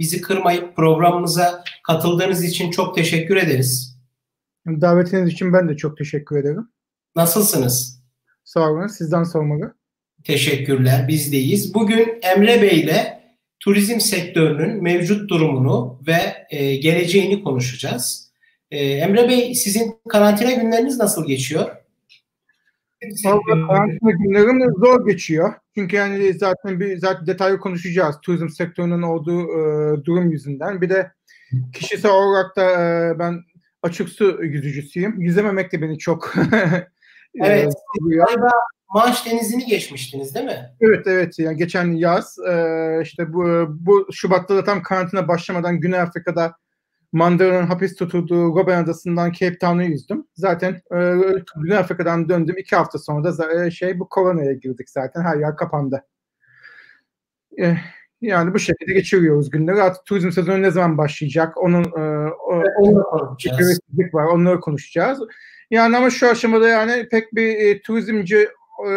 bizi kırmayıp programımıza katıldığınız için çok teşekkür ederiz. Davetiniz için ben de çok teşekkür ederim. Nasılsınız? Sağ olun. Sizden sormalı. Teşekkürler. Biz deyiz. Bugün Emre Bey ile turizm sektörünün mevcut durumunu ve e, geleceğini konuşacağız. E, Emre Bey sizin karantina günleriniz nasıl geçiyor? Valla karantina günlerim zor geçiyor. Çünkü yani zaten bir zaten detaylı konuşacağız turizm sektörünün olduğu e, durum yüzünden. Bir de kişisel olarak da e, ben açık su yüzücüsüyüm. Yüzememek de beni çok Evet. Galiba Manş Denizi'ni geçmiştiniz değil mi? Evet evet yani geçen yaz e, işte bu bu Şubat'ta da tam karantina başlamadan Güney Afrika'da Mandarina'nın hapis tutulduğu Robben Adası'ndan Cape Town'u yüzdüm. Zaten e, Güney Afrika'dan döndüm. iki hafta sonra da e, şey bu koronaya girdik zaten. Her yer kapandı. E, yani bu şekilde geçiriyoruz günleri. Artık turizm sezonu ne zaman başlayacak? Onun e, o, konuşacağız. var. Onları konuşacağız. Yani ama şu aşamada yani pek bir e, turizmci e,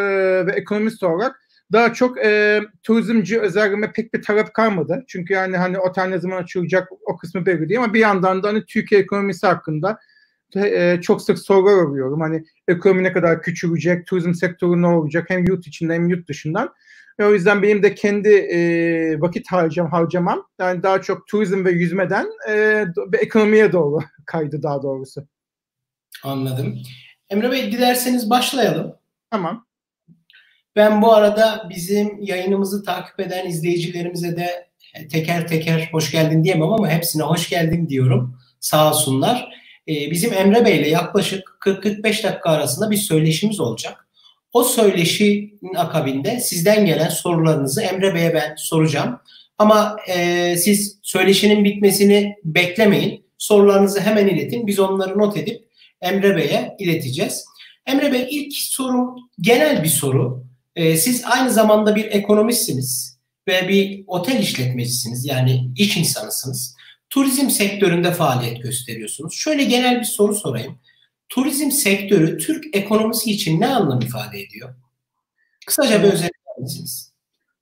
ve ekonomist olarak daha çok e, turizmci özellikle pek bir talep kalmadı. Çünkü yani hani otel ne zaman açılacak o kısmı belli değil ama bir yandan da hani Türkiye ekonomisi hakkında e, çok sık sorular alıyorum. Hani ekonomi ne kadar küçülecek, turizm sektörü ne olacak hem yurt içinde hem yurt dışından. Ve o yüzden benim de kendi e, vakit harcam, harcamam yani daha çok turizm ve yüzmeden e, ekonomiye doğru kaydı daha doğrusu. Anladım. Emre Bey dilerseniz başlayalım. Tamam. Ben bu arada bizim yayınımızı takip eden izleyicilerimize de teker teker hoş geldin diyemem ama hepsine hoş geldin diyorum. Sağ olsunlar. Ee, bizim Emre Bey ile yaklaşık 40-45 dakika arasında bir söyleşimiz olacak. O söyleşinin akabinde sizden gelen sorularınızı Emre Bey'e ben soracağım. Ama e, siz söyleşinin bitmesini beklemeyin. Sorularınızı hemen iletin. Biz onları not edip Emre Bey'e ileteceğiz. Emre Bey ilk sorum genel bir soru. Ee, siz aynı zamanda bir ekonomistsiniz ve bir otel işletmecisiniz. Yani iş insanısınız. Turizm sektöründe faaliyet gösteriyorsunuz. Şöyle genel bir soru sorayım. Turizm sektörü Türk ekonomisi için ne anlam ifade ediyor? Kısaca bir özetler misiniz?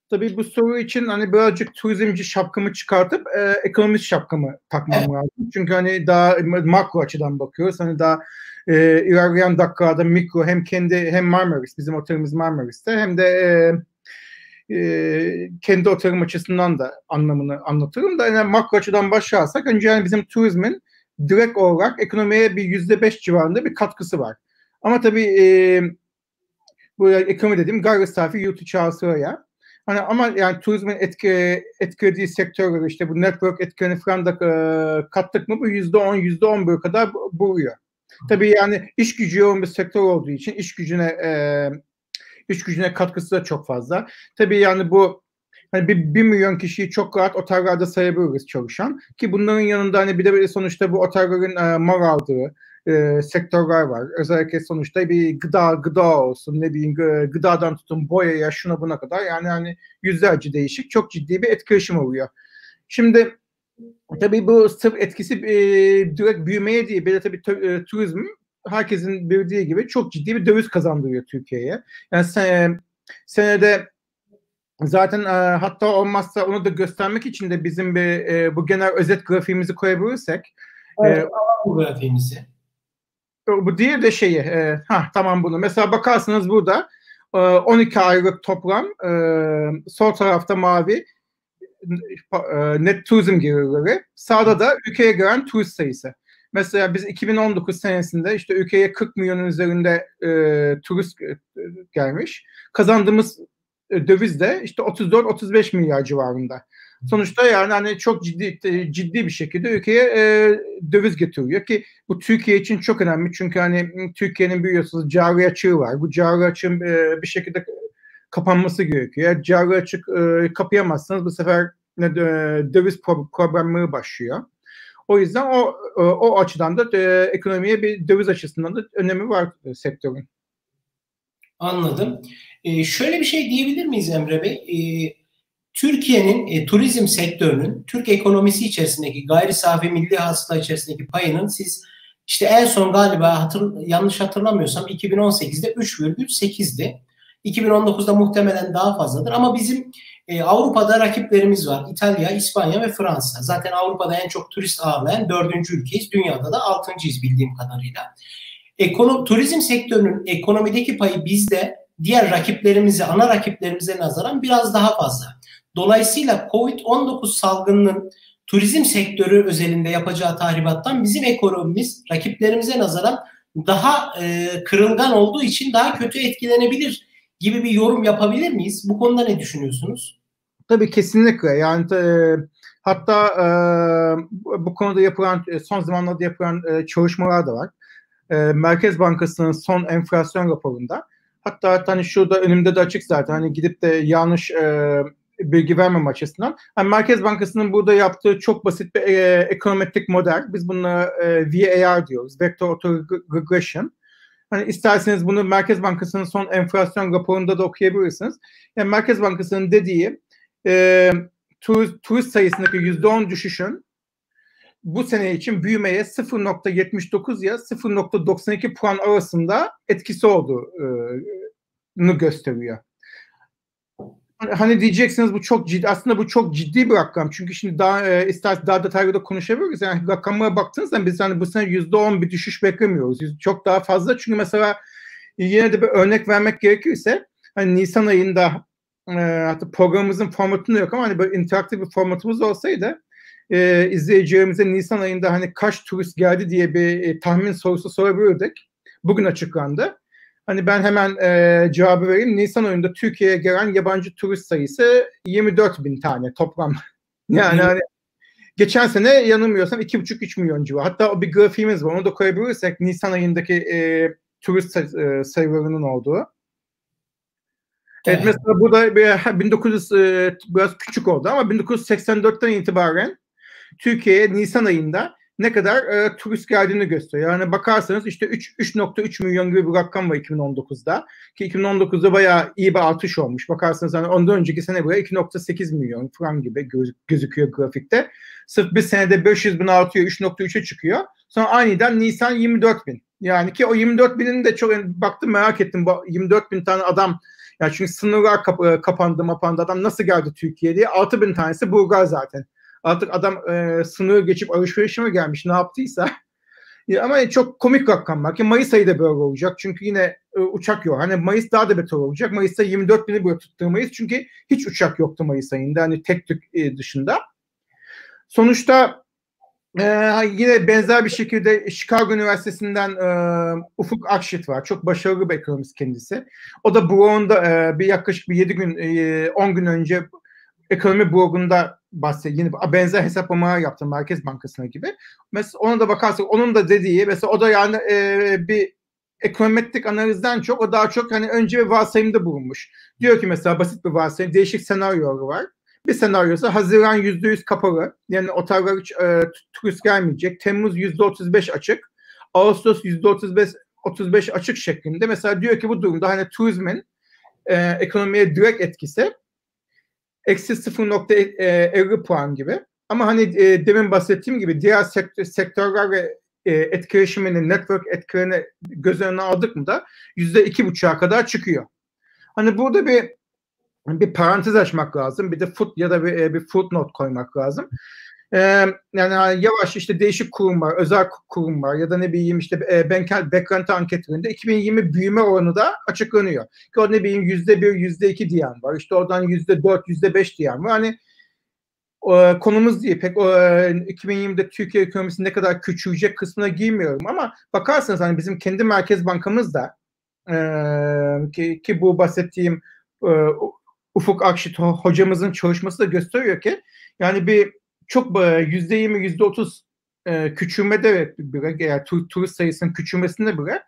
Tabii bu soru için hani birazcık turizmci şapkamı çıkartıp e, ekonomist şapkamı takmam evet. lazım. Çünkü hani daha makro açıdan bakıyoruz. Hani daha e, ilerleyen dakikada mikro hem kendi hem Marmaris bizim otelimiz Marmaris'te hem de e, e, kendi otelim açısından da anlamını anlatırım da yani makro açıdan başlarsak önce yani bizim turizmin direkt olarak ekonomiye bir yüzde beş civarında bir katkısı var. Ama tabii e, bu ekonomi dediğim gayri safi yurt içi hasılaya. Hani ama yani turizmin etki, etkilediği sektörleri işte bu network etkilerini falan da e, kattık mı bu yüzde on, yüzde on kadar buluyor. Tabii yani iş gücü yoğun bir sektör olduğu için iş gücüne e, iş gücüne katkısı da çok fazla. Tabii yani bu hani bir, bir milyon kişiyi çok rahat otellerde sayabiliriz çalışan ki bunların yanında hani bir de sonuçta bu otellerin e, mal aldığı e, sektörler var. Özellikle sonuçta bir gıda gıda olsun ne bileyim gıdadan tutun boyaya şuna buna kadar yani hani yüzlerce değişik çok ciddi bir etkileşim oluyor. Şimdi Tabii bu sırf etkisi e, direkt büyümeye değil, bir de tabii e, turizm herkesin bildiği gibi çok ciddi bir döviz kazandırıyor Türkiye'ye. Yani sen, senede zaten e, hatta olmazsa onu da göstermek için de bizim bir e, bu genel özet grafiğimizi koyabilirsek. E, evet, e, bu grafiğimizi. Bu diğer de şeyi, e, ha tamam bunu. Mesela bakarsınız burada e, 12 aylık toplam e, sol tarafta mavi e, net turizm gelirleri. Sağda da ülkeye gelen turist sayısı. Mesela biz 2019 senesinde işte ülkeye 40 milyonun üzerinde e, turist e, gelmiş. Kazandığımız e, döviz de işte 34-35 milyar civarında. Sonuçta yani hani çok ciddi e, ciddi bir şekilde ülkeye e, döviz getiriyor ki bu Türkiye için çok önemli çünkü hani Türkiye'nin biliyorsunuz cari açığı var. Bu cari açığın e, bir şekilde kapanması gerekiyor. Eğer cari açık e, kapayamazsanız bu sefer ne döviz problemleri başlıyor. O yüzden o e, o açıdan da e, ekonomiye bir döviz açısından da önemi var e, sektörün. Anladım. E, şöyle bir şey diyebilir miyiz Emre Bey? E, Türkiye'nin e, turizm sektörünün Türk ekonomisi içerisindeki gayri safi milli hasıla içerisindeki payının siz işte en son galiba hatır, yanlış hatırlamıyorsam 2018'de 3,8'di. 2019'da muhtemelen daha fazladır ama bizim E, Avrupa'da rakiplerimiz var. İtalya, İspanya ve Fransa. Zaten Avrupa'da en çok turist ağırlayan dördüncü ülkeyiz. Dünyada da altıncıyız bildiğim kadarıyla. Ekonom, turizm sektörünün ekonomideki payı bizde diğer rakiplerimize, ana rakiplerimize nazaran biraz daha fazla. Dolayısıyla Covid-19 salgınının turizm sektörü özelinde yapacağı tahribattan bizim ekonomimiz rakiplerimize nazaran daha e, kırılgan olduğu için daha kötü etkilenebilir gibi bir yorum yapabilir miyiz? Bu konuda ne düşünüyorsunuz? Tabii kesinlikle. Yani e, hatta e, bu konuda yapılan e, son zamanlarda yapılan e, çalışmalar da var. E, Merkez Bankası'nın son enflasyon raporunda hatta hani şurada önümde de açık zaten hani gidip de yanlış e, bilgi vermem açısından. Yani Merkez Bankası'nın burada yaptığı çok basit bir e, ekonometrik model. Biz buna e, VAR diyoruz. Vector Autoregression. Hani isterseniz bunu Merkez Bankası'nın son enflasyon raporunda da okuyabilirsiniz. Yani Merkez Bankası'nın dediği e, turist, turist sayısındaki %10 düşüşün bu sene için büyümeye 0.79 ya 0.92 puan arasında etkisi olduğunu gösteriyor. Hani, hani diyeceksiniz bu çok ciddi aslında bu çok ciddi bir rakam çünkü şimdi daha e, isterseniz daha detaylı da konuşabiliriz yani rakamlara baktığınızda biz hani bu sene yüzde on bir düşüş beklemiyoruz çok daha fazla çünkü mesela yine de bir örnek vermek gerekirse hani Nisan ayında e, hatta programımızın formatında yok ama hani böyle interaktif bir formatımız olsaydı e, izleyicilerimize Nisan ayında hani kaç turist geldi diye bir e, tahmin sorusu sorabilirdik. Bugün açıklandı. Hani ben hemen e, cevabı vereyim. Nisan ayında Türkiye'ye gelen yabancı turist sayısı 24 bin tane toplam. Yani hani geçen sene yanılmıyorsam 2,5-3 milyon civarı. Hatta o bir grafiğimiz var. Onu da koyabilirsek Nisan ayındaki e, turist say- e, sayılarının olduğu. Evet, mesela bu da 1900 e, biraz küçük oldu ama 1984'ten itibaren Türkiye'ye Nisan ayında ne kadar e, turist geldiğini gösteriyor. Yani bakarsanız işte 3.3 milyon gibi bir rakam var 2019'da. Ki 2019'da bayağı iyi bir artış olmuş. Bakarsanız hani ondan önceki sene buraya 2.8 milyon falan gibi göz, gözüküyor grafikte. Sırf bir senede 500 bin artıyor 3.3'e çıkıyor. Sonra aniden Nisan 24 bin. Yani ki o 24 binin de çok baktım merak ettim. Bu 24 bin tane adam yani çünkü sınırlar kap, e, kapandı mapandı adam nasıl geldi Türkiye'ye diye 6 bin tanesi Bulgar zaten. Artık adam e, sınırı geçip alışverişe mi gelmiş ne yaptıysa. ya, ama çok komik rakam var ki Mayıs ayı da böyle olacak. Çünkü yine e, uçak yok. Hani Mayıs daha da beter olacak. Mayıs'ta 24 bini böyle tutturmayız. Çünkü hiç uçak yoktu Mayıs ayında. Hani tek tük e, dışında. Sonuçta ee, yine benzer bir şekilde Chicago Üniversitesi'nden e, Ufuk Akşit var. Çok başarılı bir ekonomist kendisi. O da Brown'da e, bir yaklaşık bir 7 gün, e, 10 gün önce ekonomi blogunda bahsediyor. Yine benzer hesaplamalar yaptı Merkez Bankası'na gibi. Mesela ona da bakarsak onun da dediği mesela o da yani e, bir ekonometrik analizden çok o daha çok hani önce bir varsayımda bulunmuş. Diyor ki mesela basit bir varsayım değişik senaryoları var. Bir senaryosu Haziran %100 kapalı. Yani oteller hiç e, turist gelmeyecek. Temmuz %35 açık. Ağustos %35 35 açık şeklinde. Mesela diyor ki bu durumda hani turizmin e, ekonomiye direkt etkisi eksi 0.50 puan gibi. Ama hani e, demin bahsettiğim gibi diğer sektör, sektörler ve e, etkileşimini, network etkilerini göz önüne aldık mı da yüzde iki buçuğa kadar çıkıyor. Hani burada bir bir parantez açmak lazım. Bir de foot ya da bir, e, bir footnote koymak lazım. Yani yavaş işte değişik kurum var, özel kurum var ya da ne bileyim işte e, Benkel beklenti anketlerinde 2020 büyüme oranı da açıklanıyor. Ki o ne bileyim yüzde bir, yüzde iki diyen var. İşte oradan yüzde dört, yüzde beş diyen var. Hani e, konumuz değil. Pek o, 2020'de Türkiye ekonomisi ne kadar küçülecek kısmına girmiyorum ama bakarsanız hani bizim kendi Merkez Bankamız da e, ki, ki bu bahsettiğim e, Ufuk Akşit hocamızın çalışması da gösteriyor ki yani bir çok yüzde yirmi, yüzde otuz e, küçülmede bile, yani tur, turist sayısının küçülmesinde bile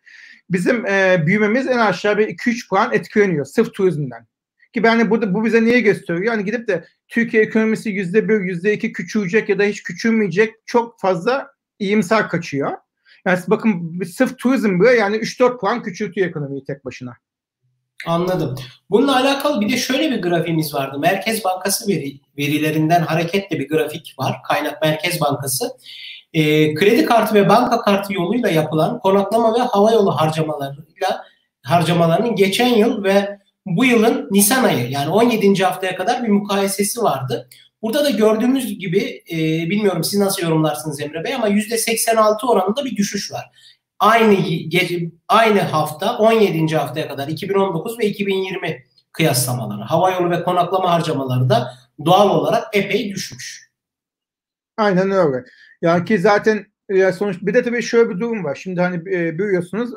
bizim e, büyümemiz en aşağı bir 2-3 puan etkileniyor sırf turizmden. Ki yani burada bu bize niye gösteriyor? Yani gidip de Türkiye ekonomisi yüzde bir, yüzde iki küçülecek ya da hiç küçülmeyecek çok fazla iyimser kaçıyor. Yani bakın sırf turizm bile yani 3-4 puan küçültüyor ekonomiyi tek başına. Anladım. Bununla alakalı bir de şöyle bir grafiğimiz vardı. Merkez Bankası veri, verilerinden hareketle bir grafik var. Kaynak Merkez Bankası. E, kredi kartı ve banka kartı yoluyla yapılan konaklama ve havayolu harcamalarıyla harcamalarının geçen yıl ve bu yılın Nisan ayı yani 17. haftaya kadar bir mukayesesi vardı. Burada da gördüğümüz gibi e, bilmiyorum siz nasıl yorumlarsınız Emre Bey ama %86 oranında bir düşüş var. Aynı aynı hafta 17. haftaya kadar 2019 ve 2020 kıyaslamaları. Hava yolu ve konaklama harcamaları da doğal olarak epey düşmüş. Aynen öyle. Yani ki zaten ya sonuç bir de tabii şöyle bir durum var. Şimdi hani e, biliyorsunuz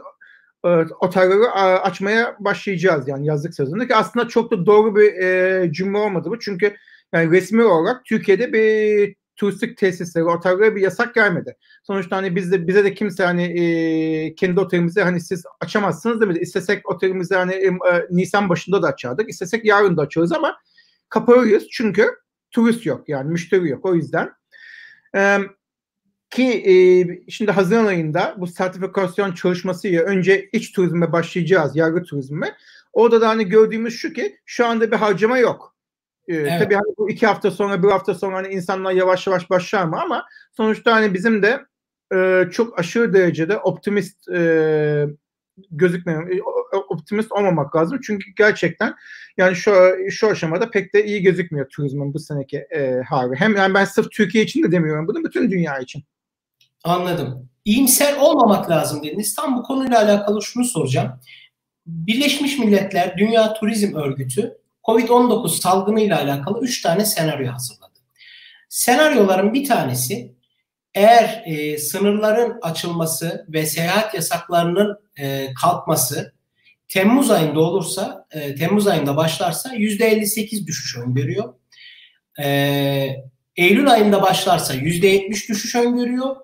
e, otelleri açmaya başlayacağız yani yazlık sezonunda ki aslında çok da doğru bir e, cümle olmadı bu. Çünkü yani resmi olarak Türkiye'de bir turistik tesisleri, otellere bir yasak gelmedi. Sonuçta hani bizde bize de kimse hani e, kendi otelimizi hani siz açamazsınız demedi. İstesek otelimizi hani e, Nisan başında da açardık. İstesek yarın da açıyoruz ama kapalıyız çünkü turist yok yani müşteri yok o yüzden. E, ki e, şimdi Haziran ayında bu sertifikasyon çalışmasıyla önce iç turizme başlayacağız, yargı turizme. Orada da hani gördüğümüz şu ki şu anda bir harcama yok. Ee, evet. Tabii hani bu iki hafta sonra, bir hafta sonra hani insanlar yavaş yavaş başlar mı ama sonuçta hani bizim de e, çok aşırı derecede optimist e, gözükmüyor, e, optimist olmamak lazım. Çünkü gerçekten yani şu şu aşamada pek de iyi gözükmüyor turizmin bu seneki e, hali. Hem yani ben sırf Türkiye için de demiyorum bunu, bütün dünya için. Anladım. İyimser olmamak lazım dediniz. Tam bu konuyla alakalı şunu soracağım. Birleşmiş Milletler Dünya Turizm Örgütü COVID-19 salgınıyla alakalı 3 tane senaryo hazırladı. Senaryoların bir tanesi eğer e, sınırların açılması ve seyahat yasaklarının e, kalkması Temmuz ayında olursa, e, Temmuz ayında başlarsa %58 düşüş öngörüyor. E, Eylül ayında başlarsa %70 düşüş öngörüyor.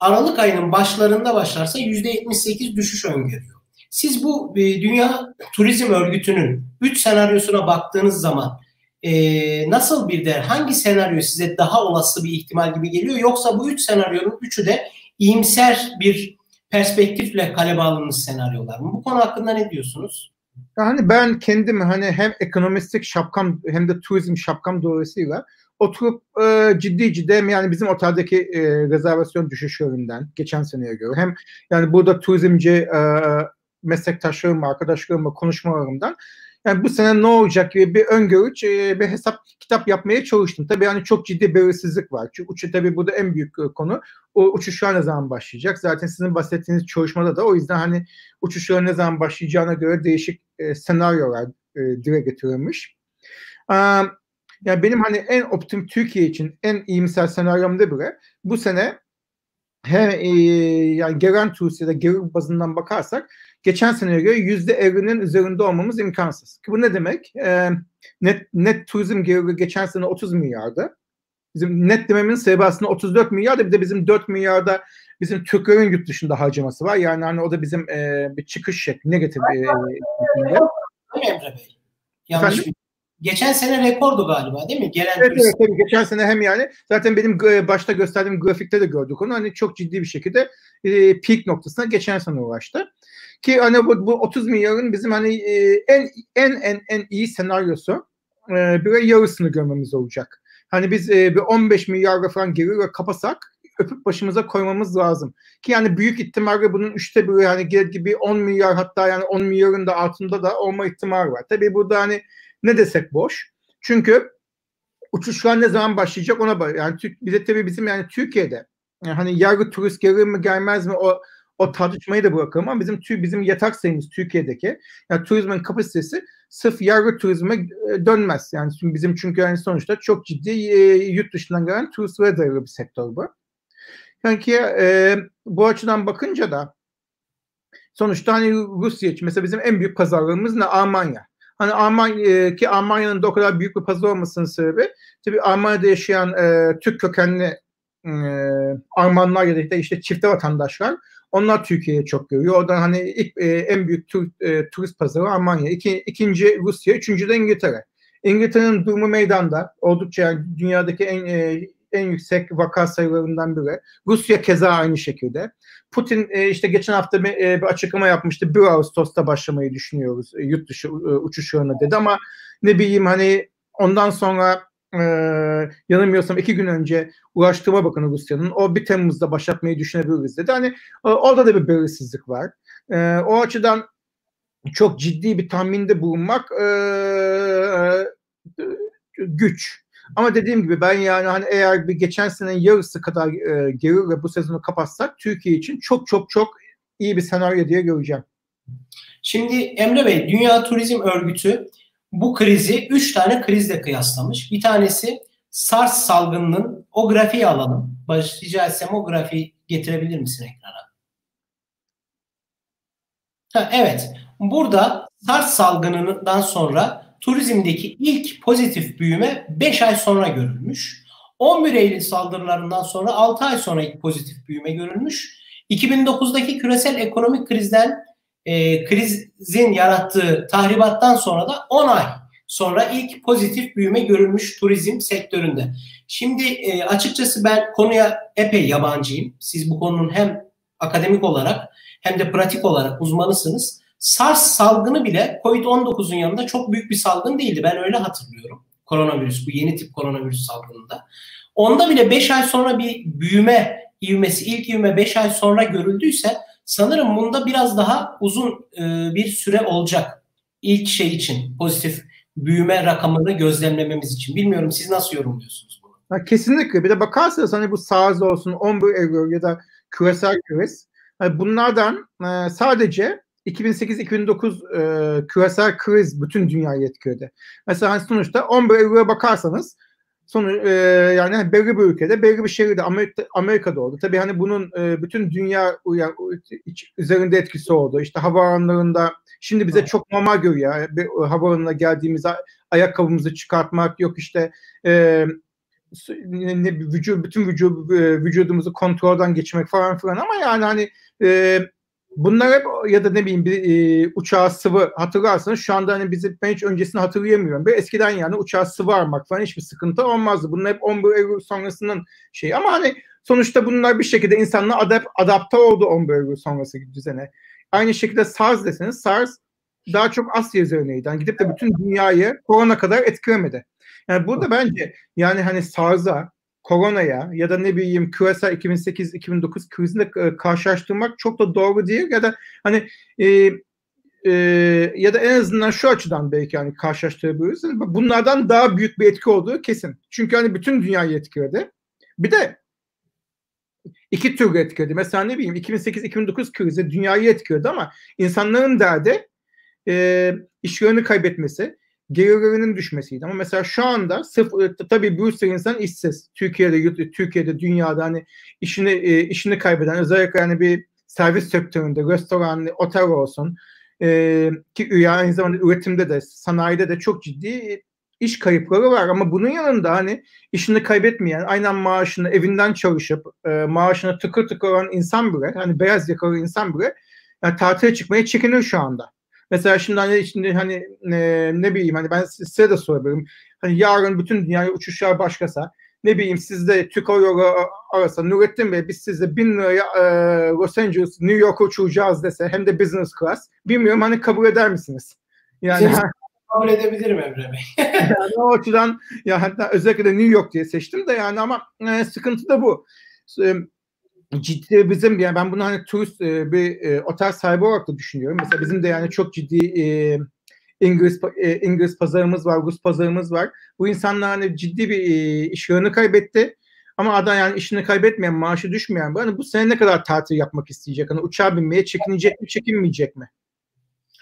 Aralık ayının başlarında başlarsa %78 düşüş öngörüyor. Siz bu e, Dünya Turizm Örgütü'nün 3 senaryosuna baktığınız zaman e, nasıl bir değer, hangi senaryo size daha olası bir ihtimal gibi geliyor? Yoksa bu 3 senaryonun üçü de iyimser bir perspektifle kaleme alınmış senaryolar mı? Bu konu hakkında ne diyorsunuz? Yani ben kendim hani hem ekonomistik şapkam hem de turizm şapkam dolayısıyla oturup e, ciddi ciddi hem yani bizim oteldeki e, rezervasyon düşüşlerinden geçen seneye göre hem yani burada turizmci e, meslektaşlarımla, arkadaşlarımla konuşmalarımdan yani bu sene ne olacak gibi bir öngörü, e, bir hesap kitap yapmaya çalıştım. Tabii hani çok ciddi belirsizlik var. Çünkü uçu tabii burada en büyük e, konu. O uçuşlar ne zaman başlayacak? Zaten sizin bahsettiğiniz çalışmada da o yüzden hani uçuşlar ne zaman başlayacağına göre değişik e, senaryolar e, dile getirilmiş. E, yani benim hani en optim Türkiye için en iyimser senaryomda bile bu sene hem e, yani gelen turist ya da gelir bazından bakarsak geçen seneye göre yüzde elli'nin üzerinde olmamız imkansız. Ki bu ne demek? E, net, net turizm geliri geçen sene 30 milyardı. Bizim net dememin sebebi aslında 34 milyar da bir de bizim 4 milyarda bizim Türklerin yurt dışında harcaması var. Yani hani o da bizim e, bir çıkış şekli negatif. E, Emre Bey. Yanlış Efendim? Geçen sene rekordu galiba değil mi? Gelen evet, turist. evet tabii geçen sene hem yani zaten benim başta gösterdiğim grafikte de gördük onu. Hani çok ciddi bir şekilde e, peak noktasına geçen sene ulaştı. Ki hani bu, bu 30 milyarın bizim hani e, en en en en iyi senaryosu e, bir yarısını görmemiz olacak. Hani biz e, bir 15 milyar falan ve kapasak öpüp başımıza koymamız lazım. Ki yani büyük ihtimalle bunun üçte biri yani gibi 10 milyar hatta yani 10 milyarın da altında da olma ihtimali var. Tabii burada hani ne desek boş. Çünkü uçuşlar ne zaman başlayacak ona bak. Yani bize tabii bizim yani Türkiye'de yani hani yargı turist gelir mi gelmez mi o o tartışmayı da bırakalım ama bizim bizim yatak sayımız Türkiye'deki yani turizmin kapasitesi sırf yargı turizme e, dönmez. Yani bizim çünkü yani sonuçta çok ciddi e, yurt dışından gelen turistlere dayalı bir sektör bu. Yani ki e, bu açıdan bakınca da sonuçta hani Rusya için mesela bizim en büyük pazarlarımız ne? Almanya. Hani Almanya e, ki Almanya'nın da o kadar büyük bir pazar olmasının sebebi tabii Almanya'da yaşayan e, Türk kökenli e, Almanlar ya da işte çifte vatandaşlar onlar Türkiye'ye çok görüyor. Oradan hani ilk e, en büyük tur, e, turist pazarı Almanya. İki, ikinci Rusya, üçüncü de İngiltere. İngiltere'nin durumu meydanda. Oldukça yani dünyadaki en e, en yüksek vaka sayılarından biri. Rusya keza aynı şekilde. Putin e, işte geçen hafta bir, e, açıklama yapmıştı. 1 Ağustos'ta başlamayı düşünüyoruz e, yurt dışı e, uçuşlarına dedi ama ne bileyim hani ondan sonra yanılmıyorsam iki gün önce Ulaştırma Bakanı Rusya'nın o 1 Temmuz'da başlatmayı düşünebiliriz dedi. Hani e, orada da bir belirsizlik var. O açıdan çok ciddi bir tahminde bulunmak güç. Ama dediğim gibi ben yani hani eğer bir geçen senenin yarısı kadar e, gelir ve bu sezonu kapatsak Türkiye için çok çok çok iyi bir senaryo diye göreceğim. Şimdi Emre Bey, Dünya Turizm Örgütü bu krizi 3 tane krizle kıyaslamış. Bir tanesi SARS salgınının o grafiği alalım. Baş, rica etsem o grafiği getirebilir misin ekrana? Ha, evet. Burada SARS salgınından sonra turizmdeki ilk pozitif büyüme 5 ay sonra görülmüş. 11 Eylül saldırılarından sonra 6 ay sonra ilk pozitif büyüme görülmüş. 2009'daki küresel ekonomik krizden e, krizin yarattığı tahribattan sonra da 10 ay sonra ilk pozitif büyüme görülmüş turizm sektöründe. Şimdi e, açıkçası ben konuya epey yabancıyım. Siz bu konunun hem akademik olarak hem de pratik olarak uzmanısınız. SARS salgını bile COVID-19'un yanında çok büyük bir salgın değildi. Ben öyle hatırlıyorum. Koronavirüs, bu yeni tip koronavirüs salgınında. Onda bile 5 ay sonra bir büyüme ivmesi, ilk ivme 5 ay sonra görüldüyse sanırım bunda biraz daha uzun e, bir süre olacak. İlk şey için pozitif büyüme rakamını gözlemlememiz için. Bilmiyorum siz nasıl yorumluyorsunuz bunu? Ha, kesinlikle. Bir de bakarsanız hani bu SARS olsun, 11 Eylül ya da küresel kriz yani bunlardan e, sadece 2008-2009 e, küresel kriz bütün dünyayı etkiledi. Mesela hani sonuçta 11 Eylül'e bakarsanız sonu e, yani belli bir ülkede, belli bir şehirde Amerika, Amerika'da oldu. Tabii hani bunun e, bütün dünya yani, üzerinde etkisi oldu. İşte havaalanlarında şimdi bize çok normal görüyor. Bir havaalanına geldiğimizde ayakkabımızı çıkartmak yok işte e, ne, vücut, bütün vücut, vücudumuzu kontrolden geçmek falan filan ama yani hani e, Bunlar hep ya da ne bileyim bir e, uçağa sıvı hatırlarsanız şu anda hani bizi ben hiç öncesini hatırlayamıyorum. Bir eskiden yani uçağa sıvı armak falan hiçbir sıkıntı olmazdı. Bunlar hep 11 Eylül sonrasının şeyi ama hani sonuçta bunlar bir şekilde insanla adap, adapte oldu 11 Eylül sonrası düzene. Aynı şekilde SARS deseniz SARS daha çok Asya üzerineydi. Yani gidip de bütün dünyayı korona kadar etkilemedi. Yani burada bence yani hani SARS'a koronaya ya da ne bileyim küresel 2008-2009 krizinde e, karşılaştırmak çok da doğru değil ya da hani e, e, ya da en azından şu açıdan belki hani karşılaştırabiliriz. Bunlardan daha büyük bir etki olduğu kesin. Çünkü hani bütün dünyayı etkiledi. Bir de iki türlü etkiledi. Mesela ne bileyim 2008-2009 krizi dünyayı etkiledi ama insanların derdi e, işlerini kaybetmesi, gelirlerinin düşmesiydi. Ama mesela şu anda sırf e, tabii bir sürü insan işsiz. Türkiye'de, Türkiye'de, dünyada hani işini e, işini kaybeden özellikle hani bir servis sektöründe, restoran, otel olsun e, ki aynı zamanda üretimde de, sanayide de çok ciddi iş kayıpları var ama bunun yanında hani işini kaybetmeyen, aynen maaşını evinden çalışıp e, maaşını tıkır tıkır olan insan bile, hani beyaz yakalı insan bile yani tatile çıkmaya çekinir şu anda. Mesela şimdi hani şimdi hani ne, ne bileyim hani ben size de sorabilirim. Hani yarın bütün dünyaya uçuşlar başkasa ne bileyim sizde Yolu arasa Nurettin Bey biz size bin liraya e, Los Angeles, New York'a uçuracağız dese hem de business class bilmiyorum hani kabul eder misiniz? Yani kabul edebilirim Emre Bey. yani o açıdan ya hatta özellikle de New York diye seçtim de yani ama e, sıkıntı da bu ciddi bizim yani ben bunu hani turist e, bir e, otel sahibi olarak da düşünüyorum. Mesela bizim de yani çok ciddi e, İngiliz e, İngiliz pazarımız var, Rus pazarımız var. Bu insanlar hani ciddi bir e, iş yönünü kaybetti. Ama adam yani işini kaybetmeyen, maaşı düşmeyen hani bu sene ne kadar tatil yapmak isteyecek? Hani uçağa binmeye çekinecek mi, çekinmeyecek mi?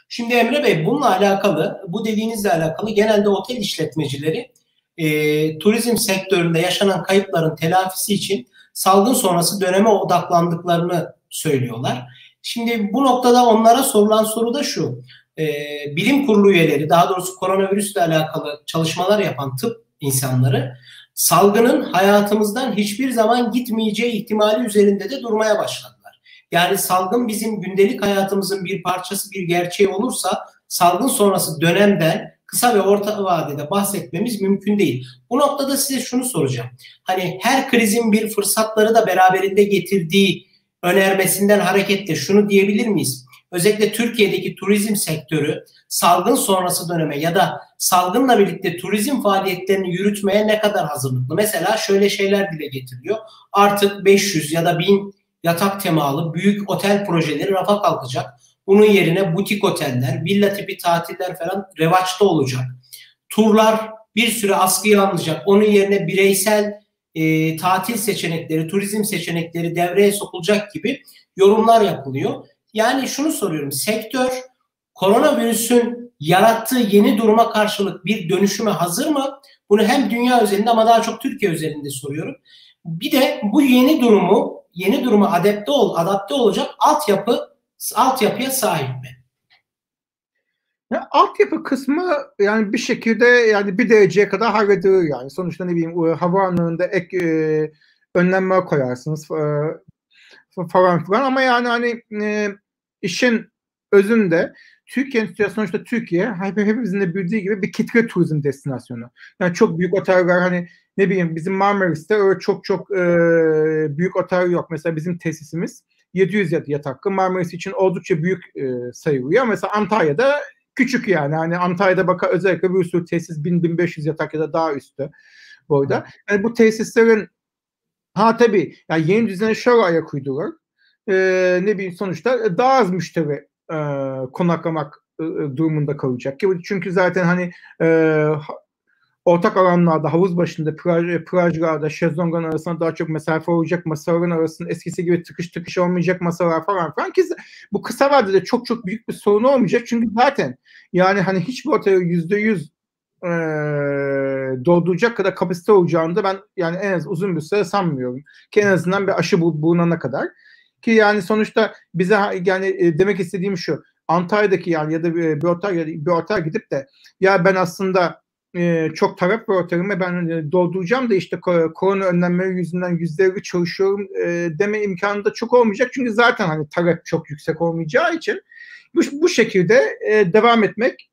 Şimdi Emre Bey bununla alakalı, bu dediğinizle alakalı genelde otel işletmecileri e, turizm sektöründe yaşanan kayıpların telafisi için salgın sonrası döneme odaklandıklarını söylüyorlar. Şimdi bu noktada onlara sorulan soru da şu. E, bilim kurulu üyeleri daha doğrusu koronavirüsle alakalı çalışmalar yapan tıp insanları salgının hayatımızdan hiçbir zaman gitmeyeceği ihtimali üzerinde de durmaya başladılar. Yani salgın bizim gündelik hayatımızın bir parçası, bir gerçeği olursa salgın sonrası dönemden kısa ve orta vadede bahsetmemiz mümkün değil. Bu noktada size şunu soracağım. Hani her krizin bir fırsatları da beraberinde getirdiği önermesinden hareketle şunu diyebilir miyiz? Özellikle Türkiye'deki turizm sektörü salgın sonrası döneme ya da salgınla birlikte turizm faaliyetlerini yürütmeye ne kadar hazırlıklı? Mesela şöyle şeyler dile getiriliyor. Artık 500 ya da 1000 yatak temalı büyük otel projeleri rafa kalkacak. Bunun yerine butik oteller, villa tipi tatiller falan revaçta olacak. Turlar bir süre askıya alınacak. Onun yerine bireysel e, tatil seçenekleri, turizm seçenekleri devreye sokulacak gibi yorumlar yapılıyor. Yani şunu soruyorum. Sektör koronavirüsün yarattığı yeni duruma karşılık bir dönüşüme hazır mı? Bunu hem dünya üzerinde ama daha çok Türkiye üzerinde soruyorum. Bir de bu yeni durumu, yeni duruma adapte ol, adapte olacak altyapı altyapıya sahip mi? Ya, altyapı kısmı yani bir şekilde yani bir dereceye kadar halledilir yani. Sonuçta ne bileyim havaalanında ek e, önlemler koyarsınız e, falan filan ama yani hani e, işin özünde Türkiye sonuçta Türkiye hepimizin de bildiği gibi bir kitle turizm destinasyonu. Yani çok büyük oteller hani ne bileyim bizim Marmaris'te öyle çok çok e, büyük otel yok. Mesela bizim tesisimiz 700 yataklı Marmaris için oldukça büyük e, sayılıyor. Mesela Antalya'da küçük yani. Hani Antalya'da baka özellikle bir sürü tesis 1000-1500 yatak ya da daha üstü boyda. Yani bu tesislerin ha tabii yani yeni düzene şöyle ayak uydular. Ee, ne bileyim sonuçta daha az müşteri e, konaklamak e, durumunda kalacak. Çünkü zaten hani e, ortak alanlarda, havuz başında, plaj, plajlarda, şezlongların arasında daha çok mesafe olacak masaların arasında eskisi gibi tıkış tıkış olmayacak masalar falan falan ki bu kısa vadede çok çok büyük bir sorun olmayacak çünkü zaten yani hani hiçbir otel yüzde yüz dolduracak kadar kapasite olacağını da ben yani en az uzun bir süre sanmıyorum. Ki en azından bir aşı bulunana kadar. Ki yani sonuçta bize yani e, demek istediğim şu Antalya'daki yani ya da bir, otel bir otel gidip de ya ben aslında e, çok talep var otelime ben e, dolduracağım da işte korona önlemleri yüzünden yüzde çalışıyorum e, deme imkanı da çok olmayacak. Çünkü zaten hani talep çok yüksek olmayacağı için bu, bu şekilde e, devam etmek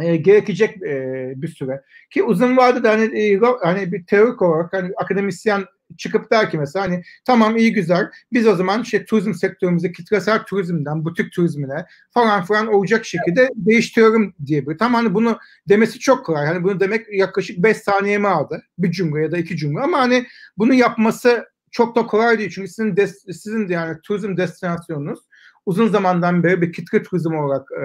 e, gerekecek e, bir süre. Ki uzun vadede hani, e, hani bir teorik olarak hani akademisyen çıkıp der ki mesela hani tamam iyi güzel biz o zaman işte turizm sektörümüzde kitlesel turizmden butik turizmine falan falan olacak şekilde değiştiriyorum diye bir. Tamam hani bunu demesi çok kolay. Hani bunu demek yaklaşık 5 saniye mi aldı? Bir cümle ya da iki cümle ama hani bunu yapması çok da kolay değil. Çünkü sizin des, sizin yani turizm destinasyonunuz uzun zamandan beri bir kitle turizm olarak e,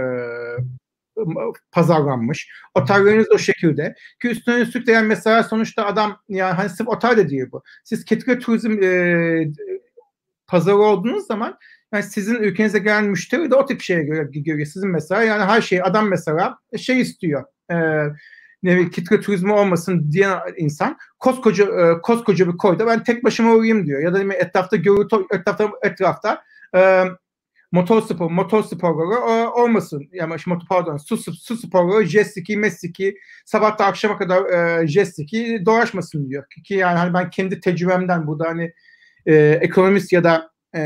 pazarlanmış. Otelleriniz o şekilde. Ki üstüne üstlük de yani mesela sonuçta adam yani hani sırf otel de değil bu. Siz kitle turizm e, pazarı olduğunuz zaman yani sizin ülkenize gelen müşteri de o tip şeye göre görüyor. Sizin mesela yani her şey adam mesela şey istiyor. E, ne kitle turizmi olmasın diyen insan koskoca e, koskoca bir koyda ben tek başıma uğrayayım diyor. Ya da etrafta görüntü etrafta etrafta e, motor spor, motor sporları olmasın. Yani pardon su, su sporları jet ski, met ski sabahta akşama kadar e, jet dolaşmasın diyor. Ki yani hani ben kendi tecrübemden burada hani e, ekonomist ya da e,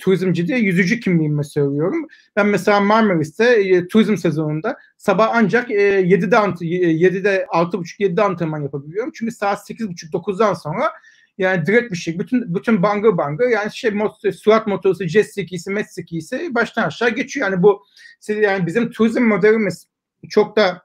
turizmci diye yüzücü kimliğimle söylüyorum. Ben mesela Marmaris'te e, turizm sezonunda sabah ancak e, 7'de 7'de 6.30-7'de antrenman yapabiliyorum. Çünkü saat 8.30-9'dan sonra yani direkt bir şey. Bütün bütün bangır bangır yani şey motor, suat motoru, jet skisi, met skisi baştan aşağı geçiyor. Yani bu yani bizim turizm modelimiz çok da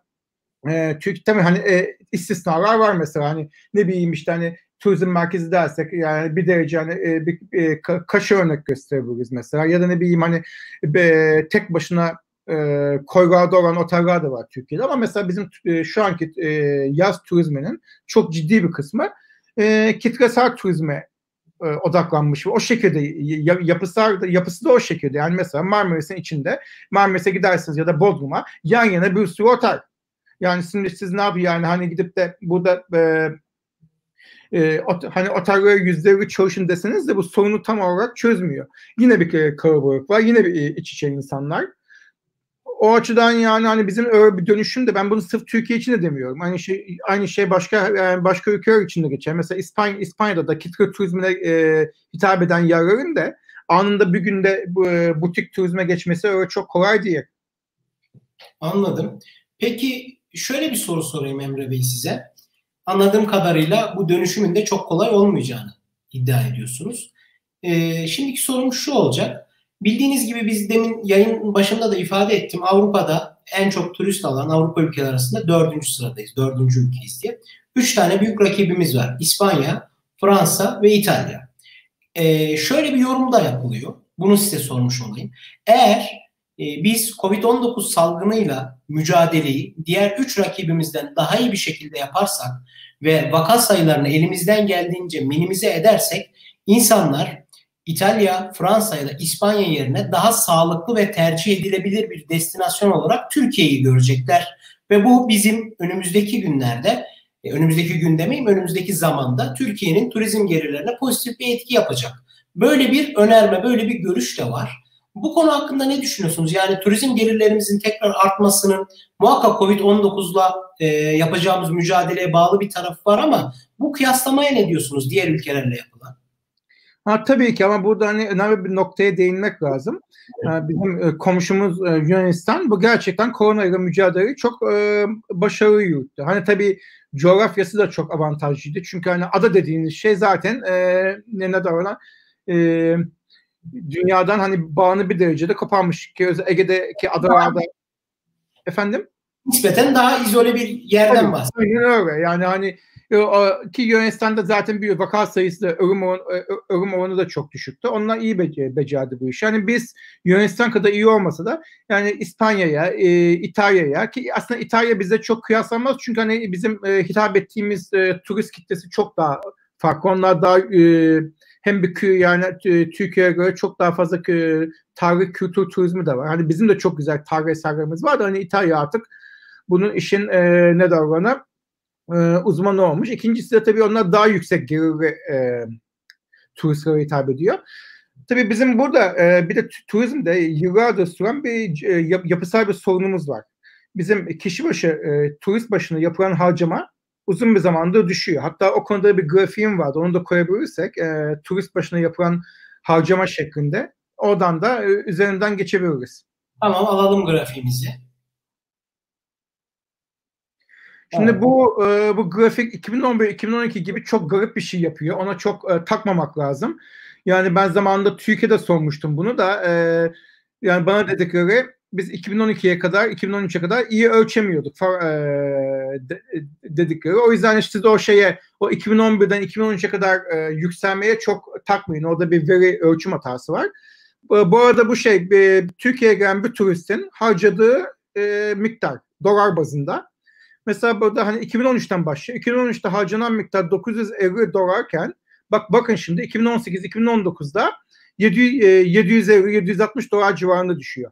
e, Türk tabii hani e, istisnalar var mesela hani ne bileyim işte hani turizm merkezi dersek yani bir derece hani e, bir e, kaşı örnek gösterebiliriz mesela ya da ne bileyim hani e, tek başına e, koylarda olan oteller de var Türkiye'de ama mesela bizim e, şu anki e, yaz turizminin çok ciddi bir kısmı e, kitlesel turizme e, odaklanmış. O şekilde yapısı, yapısı da o şekilde. Yani mesela Marmaris'in içinde Marmaris'e gidersiniz ya da Bodrum'a yan yana bir sürü otel. Yani şimdi siz ne yapıyor yani hani gidip de burada e, e, ot, hani otellere yüzde bir çalışın deseniz de bu sorunu tam olarak çözmüyor. Yine bir kalabalık var. Yine bir iç içe insanlar o açıdan yani hani bizim bir dönüşüm de ben bunu sırf Türkiye için de demiyorum. Aynı şey aynı şey başka yani başka ülkeler için de geçer. Mesela İspanya İspanya'da da kitle turizmine e, hitap eden yerlerin de anında bir günde e, butik turizme geçmesi öyle çok kolay değil. Anladım. Peki şöyle bir soru sorayım Emre Bey size. Anladığım kadarıyla bu dönüşümün de çok kolay olmayacağını iddia ediyorsunuz. Ee, şimdiki sorum şu olacak. Bildiğiniz gibi biz demin yayın başında da ifade ettim. Avrupa'da en çok turist alan Avrupa ülkeleri arasında dördüncü sıradayız. Dördüncü ülkeyiz diye. Üç tane büyük rakibimiz var. İspanya, Fransa ve İtalya. Ee, şöyle bir yorum da yapılıyor. Bunu size sormuş olayım. Eğer biz Covid-19 salgınıyla mücadeleyi diğer üç rakibimizden daha iyi bir şekilde yaparsak ve vaka sayılarını elimizden geldiğince minimize edersek insanlar İtalya, Fransa ya da İspanya yerine daha sağlıklı ve tercih edilebilir bir destinasyon olarak Türkiye'yi görecekler. Ve bu bizim önümüzdeki günlerde, e, önümüzdeki gün önümüzdeki zamanda Türkiye'nin turizm gelirlerine pozitif bir etki yapacak. Böyle bir önerme, böyle bir görüş de var. Bu konu hakkında ne düşünüyorsunuz? Yani turizm gelirlerimizin tekrar artmasının muhakkak Covid-19'la e, yapacağımız mücadeleye bağlı bir tarafı var ama bu kıyaslamaya ne diyorsunuz diğer ülkelerle yapılan? Ha, tabii ki ama burada hani önemli bir noktaya değinmek lazım. Bizim e, komşumuz e, Yunanistan bu gerçekten korona ile mücadeleyi çok e, başarılı yürüttü. Hani tabii coğrafyası da çok avantajlıydı. Çünkü hani ada dediğiniz şey zaten ne ne e, dünyadan hani bağını bir derecede koparmış ki Ege'deki adalarda efendim nispeten daha izole bir yerden bahsediyor. Aynen öyle. Yani hani ki Yunanistan'da zaten bir vaka sayısı da ölüm, oranı, ölüm oranı da çok düşüktü. Onlar iyi be- becerdi bu işi. Yani biz Yunanistan kadar iyi olmasa da yani İspanya'ya, e, İtalya'ya ki aslında İtalya bize çok kıyaslanmaz çünkü hani bizim e, hitap ettiğimiz e, turist kitlesi çok daha farklı. Onlar daha e, hem bir yani e, Türkiye'ye göre çok daha fazla e, tarih kültür turizmi de var. Hani bizim de çok güzel tarih eserlerimiz var da hani İtalya artık bunun işin e, ne davranı e, uzmanı olmuş. İkincisi de tabii onlar daha yüksek gelirli e, turistlere hitap ediyor. Tabii bizim burada e, bir de turizmde yıllardır süren bir e, yapısal bir sorunumuz var. Bizim kişi başı e, turist başına yapılan harcama uzun bir zamanda düşüyor. Hatta o konuda bir grafiğim vardı. Onu da koyabilirsek e, turist başına yapılan harcama şeklinde oradan da e, üzerinden geçebiliriz. Tamam alalım grafiğimizi. Şimdi bu e, bu grafik 2011-2012 gibi çok garip bir şey yapıyor. Ona çok e, takmamak lazım. Yani ben zamanında Türkiye'de sormuştum bunu da e, yani bana dedikleri biz 2012'ye kadar 2013'e kadar iyi ölçemiyorduk e, de, dedikleri. O yüzden işte de o şeye o 2011'den 2013'e kadar e, yükselmeye çok takmayın. Orada bir veri ölçüm hatası var. Bu, bu arada bu şey e, Türkiye'ye gelen bir turistin harcadığı e, miktar dolar bazında Mesela burada hani 2013'ten başlıyor. 2013'te harcanan miktar 950 dolarken bak bakın şimdi 2018-2019'da 750-760 dolar civarında düşüyor.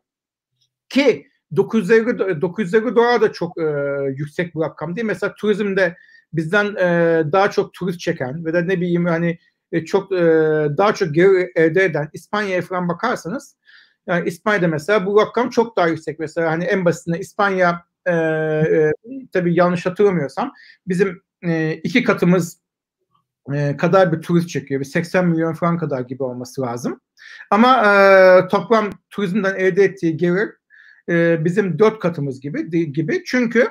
Ki 950, 950 dolar da çok e, yüksek bir rakam değil. Mesela turizmde bizden e, daha çok turist çeken ve de ne bileyim hani e, çok e, daha çok gelir elde eden İspanya'ya falan bakarsanız yani İspanya'da mesela bu rakam çok daha yüksek. Mesela hani en basitinden İspanya e, e, tabii yanlış hatırlamıyorsam bizim e, iki katımız e, kadar bir turist çekiyor. Bir 80 milyon frank kadar gibi olması lazım. Ama e, toplam turizmden elde ettiği gelir e, bizim dört katımız gibi gibi. Çünkü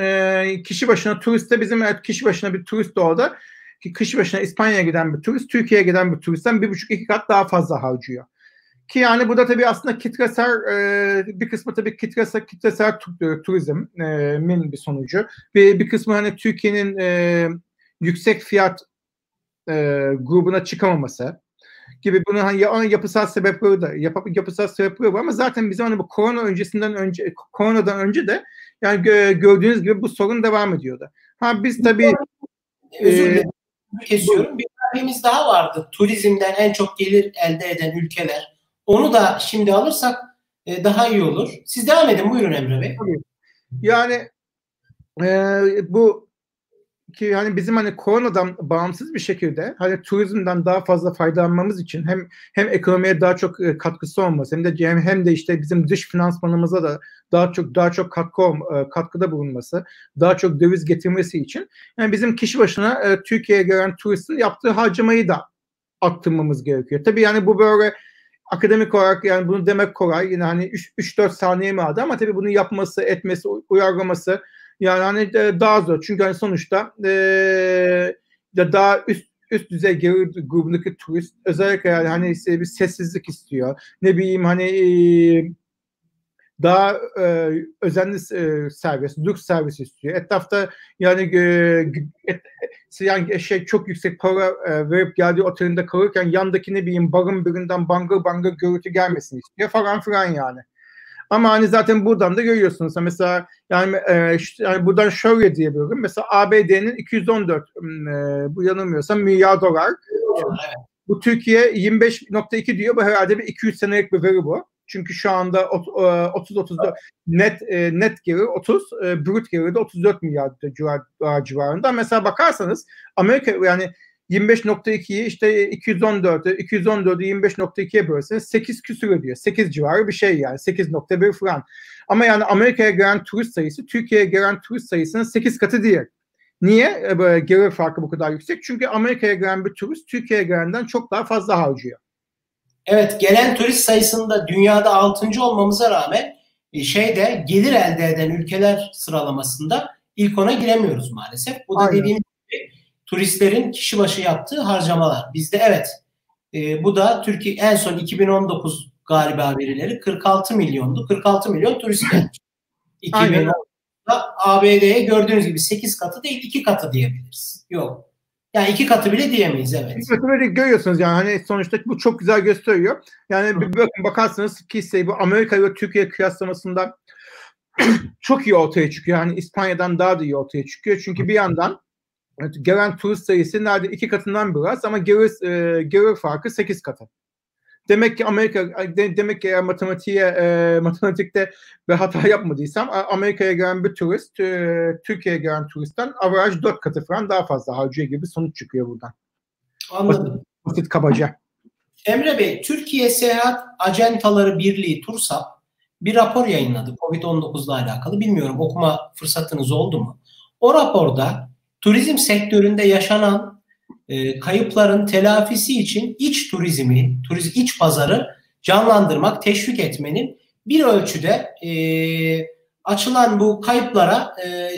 e, kişi başına turiste bizim evet, kişi başına bir turist orada kişi başına İspanya'ya giden bir turist Türkiye'ye giden bir turistten bir buçuk iki kat daha fazla harcıyor. Ki yani bu da tabii aslında kitlesel e, bir kısmı tabii kitlesel, kitlesel turizmin bir sonucu. Ve bir kısmı hani Türkiye'nin e, yüksek fiyat e, grubuna çıkamaması gibi bunun hani yapısal sebepleri de yap, yapısal sebepleri var ama zaten bizim hani bu korona öncesinden önce koronadan önce de yani gö, gördüğünüz gibi bu sorun devam ediyordu. Ha biz tabii özür dilerim e, kesiyorum. Bir örneğimiz daha vardı. Turizmden en çok gelir elde eden ülkeler onu da şimdi alırsak e, daha iyi olur. Siz devam edin. Buyurun Emre Bey. Yani e, bu ki hani bizim hani koronadan bağımsız bir şekilde hani turizmden daha fazla faydalanmamız için hem hem ekonomiye daha çok e, katkısı olması hem de hem, hem de işte bizim dış finansmanımıza da daha çok daha çok katkı e, katkıda bulunması, daha çok döviz getirmesi için yani bizim kişi başına e, Türkiye'ye gelen turistin yaptığı harcamayı da arttırmamız gerekiyor. Tabii yani bu böyle akademik olarak yani bunu demek kolay. Yine hani 3-4 saniye mi aldı ama tabii bunu yapması, etmesi, uyarlaması yani hani daha zor. Çünkü hani sonuçta ee, daha üst üst düzey gelir grubundaki turist özellikle yani hani bir sessizlik istiyor. Ne bileyim hani e, daha e, özenli e, servis, lüks servis istiyor. Etrafta yani e, et, yani şey çok yüksek para e, verip geldiği otelinde kalırken yandaki ne bileyim barın birinden bangır bangır gürültü gelmesini istiyor falan filan yani. Ama hani zaten buradan da görüyorsunuz. Mesela yani, e, yani buradan şöyle diyebilirim. Mesela ABD'nin 214 e, bu yanılmıyorsam milyar dolar. Bu Türkiye 25.2 diyor. Bu herhalde bir 200 senelik bir veri bu. Çünkü şu anda 30-34 e, net e, net gelir 30, e, brüt gelir de 34 milyar civar, civarında. Mesela bakarsanız Amerika yani 25.2'yi işte 214'ü 214'ü 25.2'ye bölseniz 8 küsur ediyor. 8 civarı bir şey yani. 8.1 falan. Ama yani Amerika'ya gelen turist sayısı Türkiye'ye gelen turist sayısının 8 katı değil. Niye böyle gelir farkı bu kadar yüksek? Çünkü Amerika'ya gelen bir turist Türkiye'ye gelenden çok daha fazla harcıyor. Evet gelen turist sayısında dünyada 6. olmamıza rağmen e, şeyde gelir elde eden ülkeler sıralamasında ilk ona giremiyoruz maalesef. Bu da Aynen. dediğim gibi turistlerin kişi başı yaptığı harcamalar. Bizde evet e, bu da Türkiye en son 2019 galiba verileri 46 milyondu. 46 milyon turist gelmiş. 2010'da ABD'ye gördüğünüz gibi 8 katı değil 2 katı diyebiliriz. Yok. Yani iki katı bile diyemeyiz evet. İki katı böyle görüyorsunuz yani hani sonuçta bu çok güzel gösteriyor. Yani bir bakın bakarsınız ki bu Amerika ve Türkiye kıyaslamasında çok iyi ortaya çıkıyor. Yani İspanya'dan daha da iyi ortaya çıkıyor. Çünkü bir yandan gelen turist sayısı nerede iki katından biraz ama gelir, e, gelir farkı sekiz katı. Demek ki Amerika de, demek ki eğer matematiğe e, matematikte bir hata yapmadıysam Amerika'ya gelen bir turist e, Türkiye'ye gelen turistten averaj dört katı falan daha fazla harcıyor gibi sonuç çıkıyor buradan. Anladım. Basit, basit kabaca. Emre Bey, Türkiye Seyahat Acentaları Birliği TURSAP bir rapor yayınladı COVID-19 ile alakalı. Bilmiyorum okuma fırsatınız oldu mu? O raporda turizm sektöründe yaşanan e, kayıpların telafisi için iç turizmi, turizm iç pazarı canlandırmak, teşvik etmenin bir ölçüde e, açılan bu kayıplara e,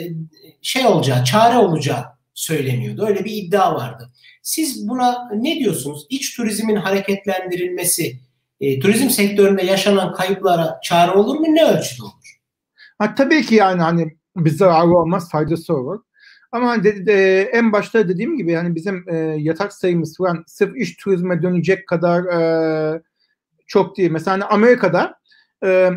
şey olacağı, çare olacağı söyleniyordu. Öyle bir iddia vardı. Siz buna ne diyorsunuz? İç turizmin hareketlendirilmesi, e, turizm sektöründe yaşanan kayıplara çare olur mu? Ne ölçüde olur? Ha, tabii ki yani hani bir zararı olmaz, faydası olur. Ama de, de, en başta dediğim gibi yani bizim e, yatak sayımız falan sırf iş turizme dönecek kadar e, çok değil. Mesela hani Amerika'da e,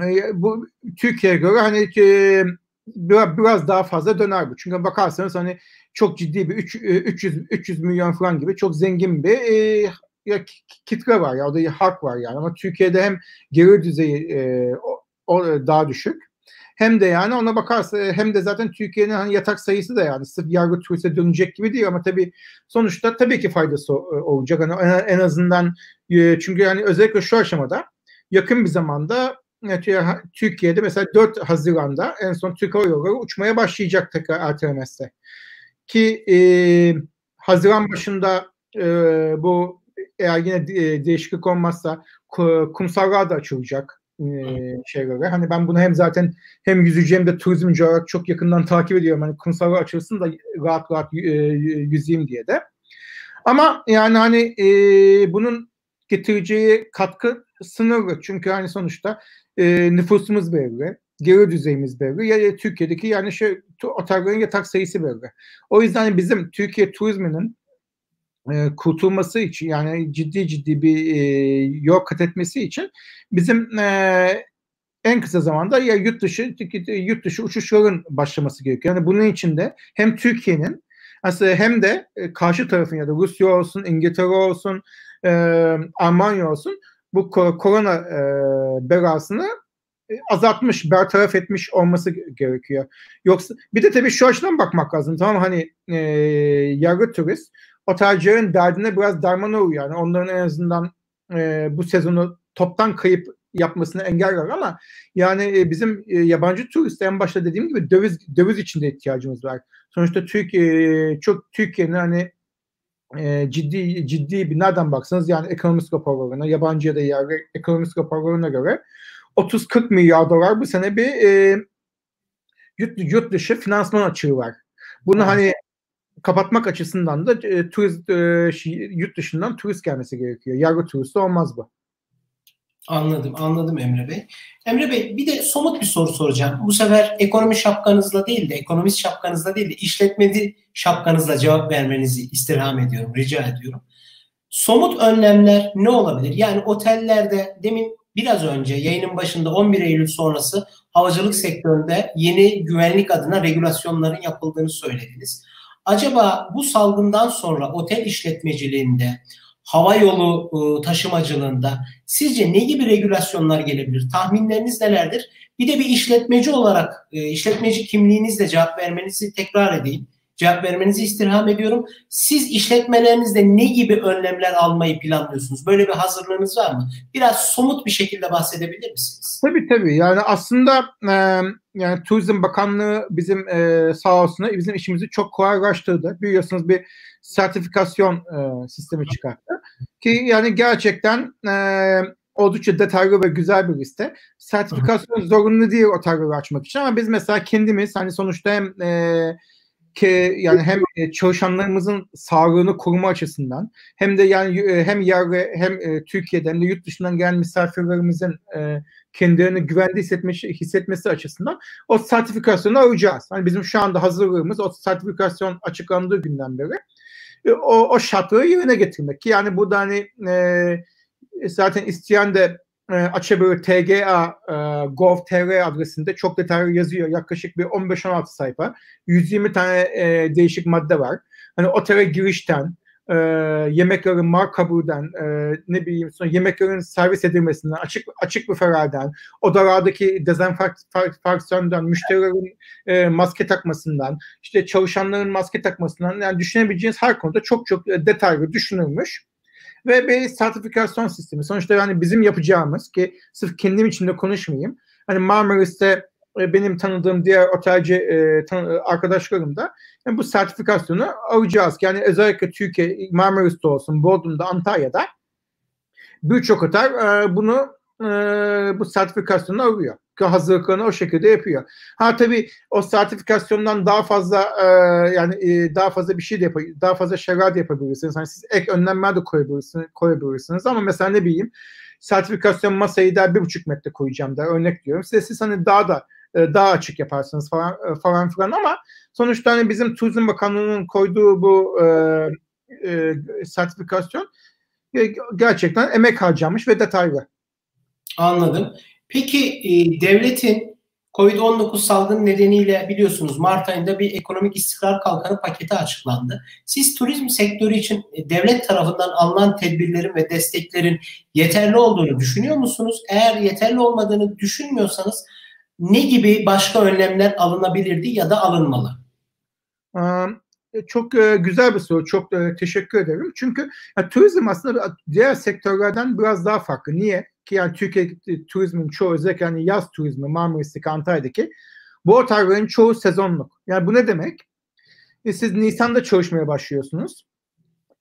e bu Türkiye'ye göre hani e, biraz, biraz daha fazla döner bu. Çünkü bakarsanız hani çok ciddi bir 3, 300 300 milyon falan gibi çok zengin bir e, ya kitle var ya o da halk var yani ama Türkiye'de hem gelir düzeyi e, o, o daha düşük hem de yani ona bakarsa hem de zaten Türkiye'nin hani yatak sayısı da yani sırf yargı turiste dönecek gibi değil ama tabii sonuçta tabii ki faydası e, olacak. Hani en azından e, çünkü yani özellikle şu aşamada yakın bir zamanda Türkiye'de mesela 4 Haziran'da en son Türk Hava Yolları uçmaya başlayacak tekrar ertelemezse. Ki e, Haziran başında e, bu eğer yine değişiklik olmazsa kumsallar da açılacak e, şeylere. Hani ben bunu hem zaten hem yüzücü hem de turizmci olarak çok yakından takip ediyorum. Hani kumsallar açılsın da rahat rahat yüzeyim diye de. Ama yani hani e, bunun getireceği katkı sınırlı. Çünkü hani sonuçta e, nüfusumuz belli, gelir düzeyimiz belli. Ya, Türkiye'deki yani şey otellerin yatak sayısı belli. O yüzden bizim Türkiye turizminin e, kurtulması için yani ciddi ciddi bir e, yol kat etmesi için bizim e, en kısa zamanda ya yurt dışı yurt dışı uçuşların başlaması gerekiyor. Yani bunun için de hem Türkiye'nin aslında hem de e, karşı tarafın ya da Rusya olsun, İngiltere olsun, e, Almanya olsun bu korona e, belasını e, azaltmış, bertaraf etmiş olması gerekiyor. Yoksa bir de tabii şu açıdan bakmak lazım. Tamam hani e, yargı turist otelcilerin derdine biraz darmana uğruyor. Yani onların en azından e, bu sezonu toptan kayıp yapmasını engeller ama yani e, bizim e, yabancı turist en başta dediğim gibi döviz döviz içinde ihtiyacımız var. Sonuçta Türkiye çok Türkiye'nin hani e, ciddi ciddi bir nereden baksanız yani ekonomik raporlarına yabancı ya da yerli ekonomik raporlarına göre 30-40 milyar dolar bu sene bir e, yurt, yurt dışı finansman açığı var. Bunu hani kapatmak açısından da e, turist e, yurt dışından turist gelmesi gerekiyor. Yargı turisti olmaz bu. Anladım, anladım Emre Bey. Emre Bey bir de somut bir soru soracağım. Bu sefer ekonomi şapkanızla değil de, ekonomist şapkanızla değil de işletmeci şapkanızla cevap vermenizi istirham ediyorum, rica ediyorum. Somut önlemler ne olabilir? Yani otellerde demin biraz önce yayının başında 11 Eylül sonrası havacılık sektöründe yeni güvenlik adına regülasyonların yapıldığını söylediniz. Acaba bu salgından sonra otel işletmeciliğinde, hava yolu ıı, taşımacılığında sizce ne gibi regülasyonlar gelebilir? Tahminleriniz nelerdir? Bir de bir işletmeci olarak ıı, işletmeci kimliğinizle cevap vermenizi tekrar edeyim cevap vermenizi istirham ediyorum. Siz işletmelerinizde ne gibi önlemler almayı planlıyorsunuz? Böyle bir hazırlığınız var mı? Biraz somut bir şekilde bahsedebilir misiniz? Tabii tabii. Yani aslında e, yani Turizm Bakanlığı bizim e, sağ olsun bizim işimizi çok kolaylaştırdı. Biliyorsunuz bir sertifikasyon e, sistemi çıkarttı. Ki yani gerçekten e, oldukça detaylı ve güzel bir liste. Sertifikasyon zorunlu değil otelleri açmak için ama biz mesela kendimiz hani sonuçta hem e, ki yani hem e, çalışanlarımızın sağlığını koruma açısından hem de yani e, hem yerli hem e, Türkiye'den hem de yurt dışından gelen misafirlerimizin kendilerini güvende hissetmesi, hissetmesi açısından o sertifikasyonu alacağız. Hani bizim şu anda hazırlığımız o sertifikasyon açıklandığı günden beri o, o şartları yerine getirmek ki yani burada hani e, zaten isteyen de e, açabilir TGA e, gov.tr adresinde çok detaylı yazıyor. Yaklaşık bir 15-16 sayfa. 120 tane e, değişik madde var. Hani otele girişten, e, yemeklerin markaburdan, e, ne bileyim sonra yemeklerin servis edilmesinden, açık açık büfelerden, odalardaki dezenfeksiyondan, müşterilerin e, maske takmasından, işte çalışanların maske takmasından yani düşünebileceğiniz her konuda çok çok detaylı düşünülmüş ve bir sertifikasyon sistemi. Sonuçta yani bizim yapacağımız ki sırf kendim için de konuşmayayım. Hani Marmaris'te e, benim tanıdığım diğer otelci e, tan- arkadaşlarım da yani bu sertifikasyonu alacağız. Yani özellikle Türkiye, Marmaris'te olsun, Bodrum'da, Antalya'da birçok otel e, bunu e, bu sertifikasyonu alıyor hazırlıklarını o şekilde yapıyor. Ha tabii o sertifikasyondan daha fazla e, yani e, daha fazla bir şey de yapabilirsiniz. Daha fazla şeyler de yapabilirsiniz. Hani siz ek önlemler de koyabilirsiniz, koyabilirsiniz. Ama mesela ne bileyim sertifikasyon masayı da bir buçuk metre koyacağım da örnek diyorum. Size siz hani daha da e, daha açık yaparsınız falan e, falan filan ama sonuçta hani bizim Turizm Bakanlığı'nın koyduğu bu e, e, sertifikasyon e, gerçekten emek harcamış ve detaylı. Anladım. Peki e, devletin Covid-19 salgını nedeniyle biliyorsunuz Mart ayında bir ekonomik istikrar kalkanı paketi açıklandı. Siz turizm sektörü için e, devlet tarafından alınan tedbirlerin ve desteklerin yeterli olduğunu düşünüyor musunuz? Eğer yeterli olmadığını düşünmüyorsanız ne gibi başka önlemler alınabilirdi ya da alınmalı? E, çok güzel bir soru. Çok teşekkür ederim. Çünkü turizm aslında diğer sektörlerden biraz daha farklı. Niye? Ki yani Türkiye turizmin çoğu özellikle yani yaz turizmi Marmaris'teki Antalya'daki bu otellerin çoğu sezonluk. Yani bu ne demek? E siz Nisan'da çalışmaya başlıyorsunuz.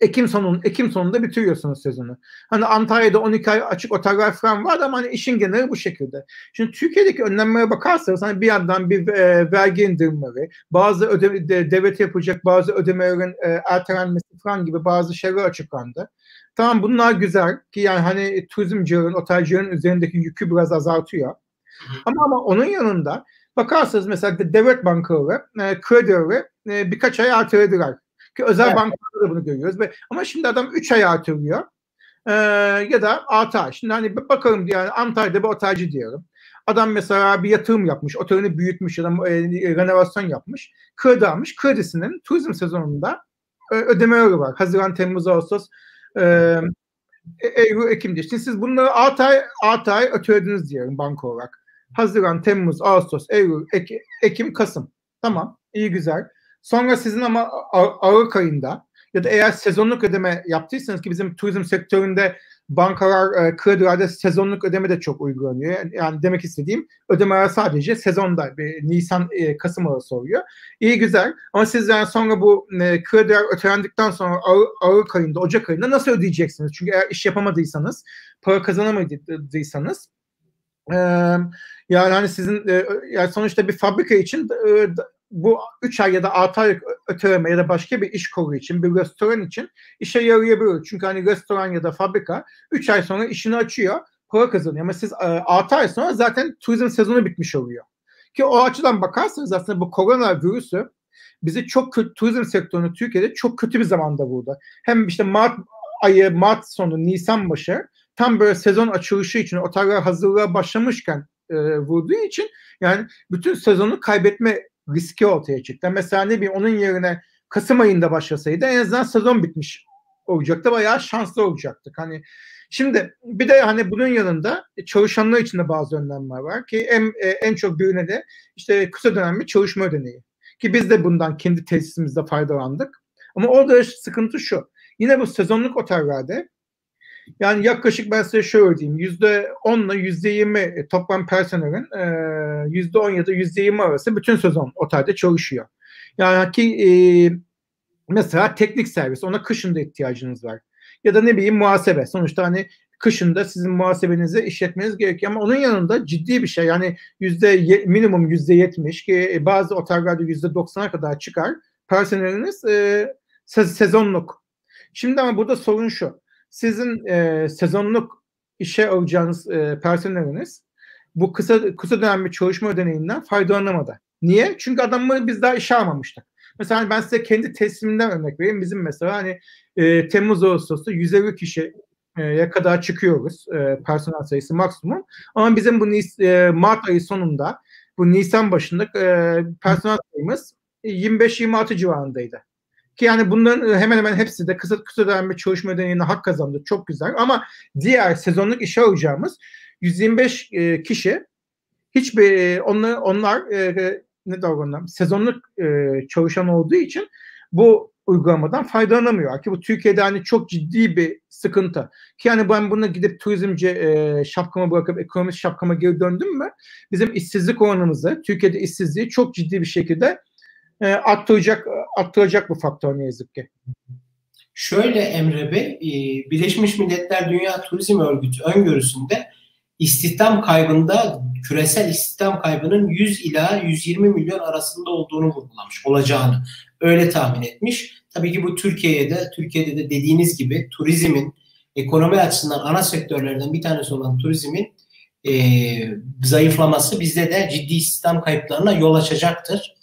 Ekim sonun Ekim sonunda bitiriyorsunuz sezonu. Hani Antalya'da 12 ay açık oteller falan var ama hani işin geneli bu şekilde. Şimdi Türkiye'deki önlemlere bakarsanız hani bir yandan bir e, vergi indirimleri, bazı öde, de, devlet yapacak bazı ödemelerin e, ertelenmesi falan gibi bazı şeyler açıklandı. Tamam bunlar güzel ki yani hani turizmcilerin, otelcilerin üzerindeki yükü biraz azaltıyor. Ama ama onun yanında bakarsanız mesela devlet bankaları, e, kredileri e, birkaç ay ertelediler. Ki özel evet. bankalarda da bunu görüyoruz. Ve, ama şimdi adam 3 ay artırıyor. E, ya da 6 ay. Şimdi hani bakalım yani Antalya'da bir otelci diyorum. Adam mesela bir yatırım yapmış, otelini büyütmüş ya da e, renovasyon yapmış. Kredi almış. Kredisinin turizm sezonunda e, ödemeleri var. Haziran, Temmuz, Ağustos, e, Eylül, Ekim'de. Şimdi siz bunları 6 ay, 6 ay ötelediniz diyelim banka olarak. Haziran, Temmuz, Ağustos, Eylül, Ek, Ekim, Kasım. Tamam, iyi güzel. Sonra sizin ama Aralık ayında ya da eğer sezonluk ödeme yaptıysanız ki bizim turizm sektöründe bankalar e, kredilerde sezonluk ödeme de çok uygulanıyor. Yani demek istediğim ödemeler sadece sezonda bir Nisan e, Kasım arası oluyor. İyi güzel ama siz yani sonra bu e, krediler ötelendikten sonra Ar Aralık ayında Ocak ayında nasıl ödeyeceksiniz? Çünkü eğer iş yapamadıysanız para kazanamadıysanız e, yani hani sizin e, yani sonuçta bir fabrika için e, bu 3 ay ya da 6 ay öteleme ya da başka bir iş kolu için, bir restoran için işe yarayabilir. Çünkü hani restoran ya da fabrika 3 ay sonra işini açıyor, para kazanıyor. Ama siz 6 e, ay sonra zaten turizm sezonu bitmiş oluyor. Ki o açıdan bakarsanız aslında bu korona virüsü bizi çok kötü, turizm sektörünü Türkiye'de çok kötü bir zamanda vurdu. Hem işte Mart ayı, Mart sonu, Nisan başı tam böyle sezon açılışı için oteller hazırlığa başlamışken e, vurduğu için yani bütün sezonu kaybetme riski ortaya çıktı. Mesela ne bileyim onun yerine Kasım ayında başlasaydı en azından sezon bitmiş olacaktı. Bayağı şanslı olacaktık. Hani şimdi bir de hani bunun yanında çalışanlar için de bazı önlemler var ki en, e, en çok birine de işte kısa dönemli çalışma ödeneği. Ki biz de bundan kendi tesisimizde faydalandık. Ama orada sıkıntı şu. Yine bu sezonluk otellerde yani yaklaşık ben size şöyle diyeyim. Yüzde onla yüzde yirmi toplam personelin e, yüzde on ya da yüzde yirmi arası bütün sezon otelde çalışıyor. Yani ki e, mesela teknik servis ona kışında ihtiyacınız var. Ya da ne bileyim muhasebe. Sonuçta hani kışında sizin muhasebenizi işletmeniz gerekiyor ama onun yanında ciddi bir şey yani yüzde minimum yüzde yetmiş ki e, bazı otellerde yüzde doksana kadar çıkar personeliniz e, sezonluk. Şimdi ama burada sorun şu sizin e, sezonluk işe alacağınız e, personeliniz bu kısa kısa dönemli çalışma ödeneğinden faydalanamadı. Niye? Çünkü adamı biz daha işe almamıştık. Mesela hani ben size kendi teslimimden örnek vereyim. Bizim mesela hani e, Temmuz Ağustos'ta 150 kişiye kadar çıkıyoruz e, personel sayısı maksimum. Ama bizim bu e, Mart ayı sonunda bu Nisan başında e, personel sayımız 25-26 civarındaydı. Ki yani bunların e, hemen hemen hepsi de kısa kısa dönemli çalışma ödeneğine hak kazandı. Çok güzel. Ama diğer sezonluk işe alacağımız 125 e, kişi hiçbir e, onlar onlar e, ne davranlar sezonluk e, çalışan olduğu için bu uygulamadan faydalanamıyor. Ki bu Türkiye'de hani çok ciddi bir sıkıntı. Ki yani ben buna gidip turizmci e, şapkamı bırakıp ekonomist şapkama geri döndüm mü bizim işsizlik oranımızı, Türkiye'de işsizliği çok ciddi bir şekilde e, arttıracak, arttıracak bu faktör ne yazık ki. Şöyle Emre Bey, e, Birleşmiş Milletler Dünya Turizm Örgütü öngörüsünde istihdam kaybında küresel istihdam kaybının 100 ila 120 milyon arasında olduğunu vurgulamış olacağını öyle tahmin etmiş. Tabii ki bu Türkiye'ye de Türkiye'de de dediğiniz gibi turizmin ekonomi açısından ana sektörlerden bir tanesi olan turizmin e, zayıflaması bizde de ciddi istihdam kayıplarına yol açacaktır.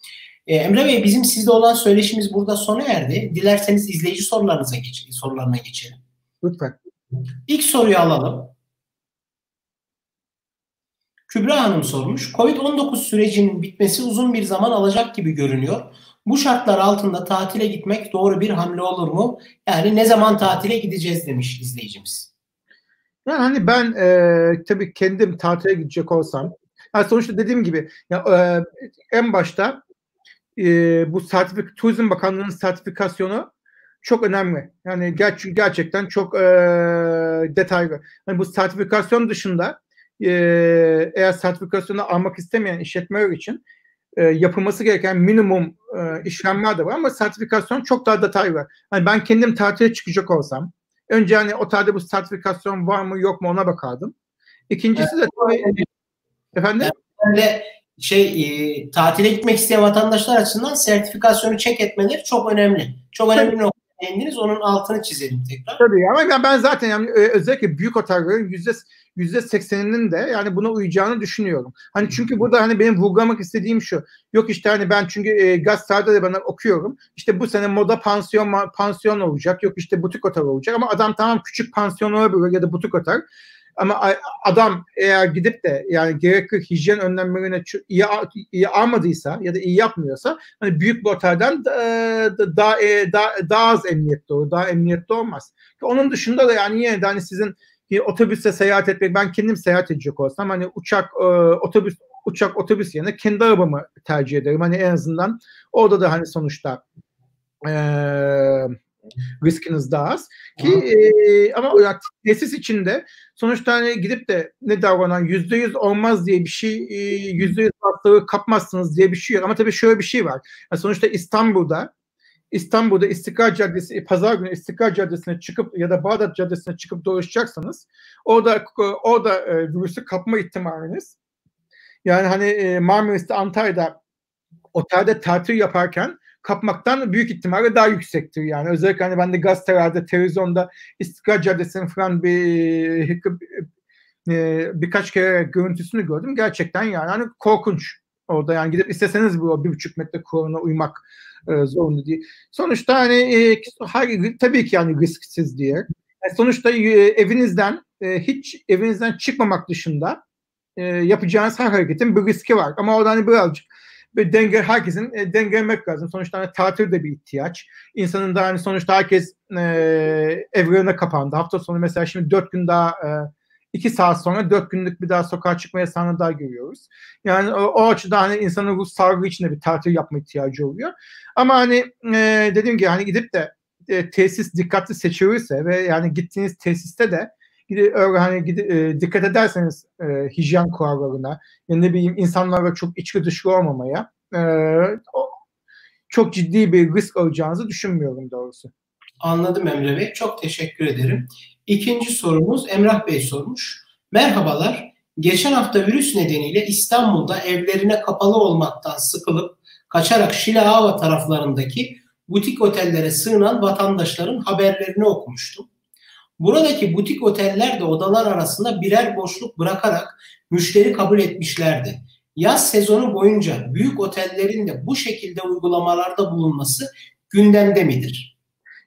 E, Emre Bey bizim sizde olan söyleşimiz burada sona erdi. Dilerseniz izleyici sorularınıza geçelim, sorularına geçelim. Lütfen. İlk soruyu alalım. Kübra Hanım sormuş. Covid-19 sürecinin bitmesi uzun bir zaman alacak gibi görünüyor. Bu şartlar altında tatile gitmek doğru bir hamle olur mu? Yani ne zaman tatile gideceğiz demiş izleyicimiz. Yani hani ben e, tabii kendim tatile gidecek olsam yani sonuçta dediğim gibi ya, e, en başta e, bu sertifik Turizm Bakanlığı'nın sertifikasyonu çok önemli. Yani ger gerçekten çok e, detaylı. Yani bu sertifikasyon dışında e, eğer sertifikasyonu almak istemeyen işletmeler için e, yapılması gereken minimum e, işlemler de var ama sertifikasyon çok daha detaylı. Yani ben kendim tatile çıkacak olsam önce hani otelde bu sertifikasyon var mı yok mu ona bakardım. İkincisi de tabii, efendim ben şey e, tatile gitmek isteyen vatandaşlar açısından sertifikasyonu çek etmeleri çok önemli. Çok önemli bir nokta değindiniz. Onun altını çizelim tekrar. Tabii ama ben zaten yani özellikle büyük otellerin yüzde yüzde sekseninin de yani buna uyacağını düşünüyorum. Hani çünkü burada hani benim vurgulamak istediğim şu. Yok işte hani ben çünkü e, gazetelerde de bana okuyorum. İşte bu sene moda pansiyon pansiyon olacak. Yok işte butik otel olacak ama adam tamam küçük pansiyon olabilir ya da butik otel. Ama adam eğer gidip de yani gerekli hijyen önlemlerini iyi, iyi almadıysa ya da iyi yapmıyorsa hani büyük bir otelden daha, daha, daha, daha az emniyetli olur, daha emniyetli olmaz. Onun dışında da yani yine de hani sizin otobüste seyahat etmek, ben kendim seyahat edecek olsam hani uçak, e, otobüs, uçak, otobüs yerine kendi arabamı tercih ederim. Hani en azından orada da hani sonuçta eee riskiniz daha az. Ki e, ama ya, tesis içinde sonuçta hani gidip de ne davranan yüzde yüz olmaz diye bir şey yüzde yüz hastalığı kapmazsınız diye bir şey yok. Ama tabii şöyle bir şey var. Yani sonuçta İstanbul'da İstanbul'da İstiklal Caddesi, Pazar günü İstiklal Caddesi'ne çıkıp ya da Bağdat Caddesi'ne çıkıp dolaşacaksanız orada orada e, virüsü kapma ihtimaliniz yani hani e, Marmaris'te Antalya'da otelde tatil yaparken kapmaktan büyük ihtimalle daha yüksektir yani. Özellikle hani ben de gazetelerde, televizyonda İstiklal Caddesi'nin falan bir, e, birkaç kere görüntüsünü gördüm. Gerçekten yani hani korkunç orada yani gidip isteseniz bu bir buçuk metre kuralına uymak e, zorunda değil. Sonuçta hani e, hayır, tabii ki yani risksiz diye. Yani sonuçta e, evinizden e, hiç evinizden çıkmamak dışında e, yapacağınız her hareketin bir riski var. Ama orada hani birazcık bir denge herkesin e, dengelemek lazım. Sonuçta hani tatil de bir ihtiyaç. İnsanın da hani sonuçta herkes e, evlerine kapandı. Hafta sonu mesela şimdi dört gün daha e, iki saat sonra dört günlük bir daha sokağa çıkma yasağını daha görüyoruz. Yani o, o açıdan hani insanın ruh sağlığı için de bir tatil yapma ihtiyacı oluyor. Ama hani e, dediğim gibi hani gidip de e, tesis dikkatli seçilirse ve yani gittiğiniz tesiste de hani gidi, e, dikkat ederseniz e, hijyen kurallarına, yani ne bileyim insanlarla çok içki dışlı olmamaya e, o, çok ciddi bir risk alacağınızı düşünmüyorum doğrusu. Anladım Emre Bey. Çok teşekkür ederim. İkinci sorumuz Emrah Bey sormuş. Merhabalar. Geçen hafta virüs nedeniyle İstanbul'da evlerine kapalı olmaktan sıkılıp kaçarak Şileava taraflarındaki butik otellere sığınan vatandaşların haberlerini okumuştum. Buradaki butik oteller de odalar arasında birer boşluk bırakarak müşteri kabul etmişlerdi. Yaz sezonu boyunca büyük otellerin de bu şekilde uygulamalarda bulunması gündemde midir?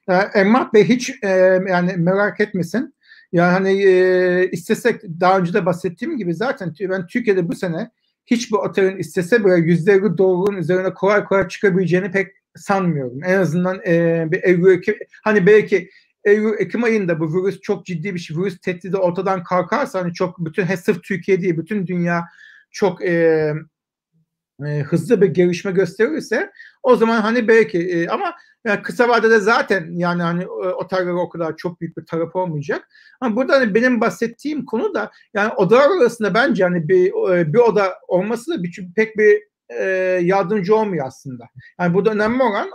Ee, Emrah Bey hiç e, yani merak etmesin. Yani hani e, istesek daha önce de bahsettiğim gibi zaten ben Türkiye'de bu sene hiçbir otelin istese böyle yüzleri doğruluğun üzerine kolay kolay çıkabileceğini pek sanmıyorum. En azından e, bir Ekim hani belki Eylül Ekim ayında bu virüs çok ciddi bir şey. Virüs tehdidi ortadan kalkarsa hani çok bütün sırf Türkiye değil bütün dünya çok e, e, hızlı bir gelişme gösterirse o zaman hani belki e, ama yani kısa vadede zaten yani hani e, oteller o kadar çok büyük bir taraf olmayacak. Ama burada hani benim bahsettiğim konu da yani odalar arasında bence hani bir e, bir oda olması da bir, pek bir e, yardımcı olmuyor aslında. Yani burada önemli olan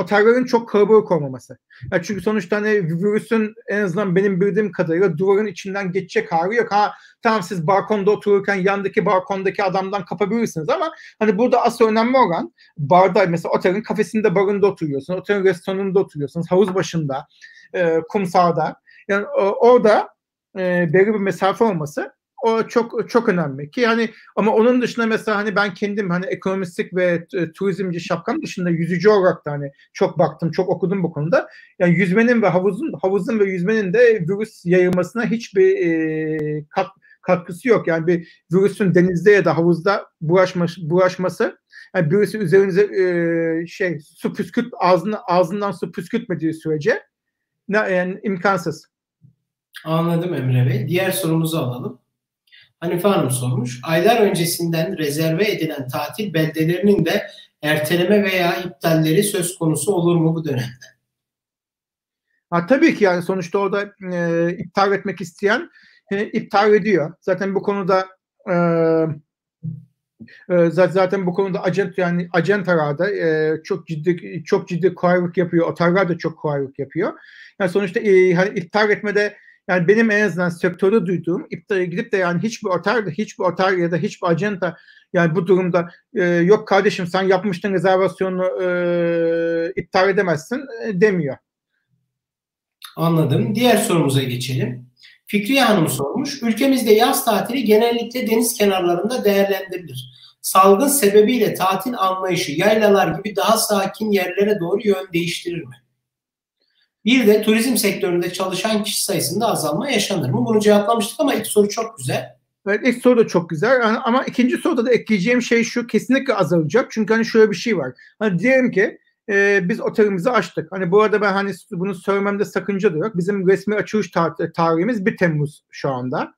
otellerin çok kalabalık olmaması. Yani çünkü sonuçta hani virüsün en azından benim bildiğim kadarıyla duvarın içinden geçecek hali yok. Ha tamam siz balkonda otururken yandaki balkondaki adamdan kapabilirsiniz ama hani burada asıl önemli olan barda mesela otelin kafesinde barında oturuyorsunuz, otelin restoranında oturuyorsunuz, havuz başında, e, kumsalda. Yani o, orada e, belli bir mesafe olması o çok çok önemli ki yani ama onun dışında mesela hani ben kendim hani ekonomistlik ve e, turizmci şapkam dışında yüzücü olarak da hani çok baktım çok okudum bu konuda. Yani yüzmenin ve havuzun havuzun ve yüzmenin de virüs yayılmasına hiçbir e, kat, katkısı yok. Yani bir virüsün denizde ya da havuzda bulaşma, bulaşması yani birisi üzerinize e, şey su püskürt ağzına, ağzından su püskürtmediği sürece ne, yani imkansız. Anladım Emre Bey. Diğer sorumuzu alalım. Hanife Hanım sormuş. Aylar öncesinden rezerve edilen tatil beldelerinin de erteleme veya iptalleri söz konusu olur mu bu dönemde? Ha, tabii ki yani sonuçta orada e, iptal etmek isteyen e, iptal ediyor. Zaten bu konuda e, e, zaten bu konuda acent yani acentalarda e, çok ciddi çok ciddi kolaylık yapıyor. Oteller de çok kolaylık yapıyor. Yani sonuçta e, hani iptal etmede yani benim en azından sektörde duyduğum iptale gidip de yani hiçbir otel, hiçbir otel ya da hiçbir acenta yani bu durumda e, yok kardeşim sen yapmıştın rezervasyonu e, iptal edemezsin e, demiyor. Anladım. Diğer sorumuza geçelim. Fikriye Hanım sormuş. Ülkemizde yaz tatili genellikle deniz kenarlarında değerlendirilir. Salgın sebebiyle tatil anlayışı yaylalar gibi daha sakin yerlere doğru yön değiştirir mi? Bir de turizm sektöründe çalışan kişi sayısında azalma yaşanır mı? Bunu cevaplamıştık ama ilk soru çok güzel. Evet ilk soru da çok güzel ama ikinci soruda da ekleyeceğim şey şu kesinlikle azalacak. Çünkü hani şöyle bir şey var. Hani diyelim ki e, biz otelimizi açtık. Hani bu arada ben hani bunu söylememde sakınca da yok. Bizim resmi açılış tar- tarihimiz 1 Temmuz şu anda.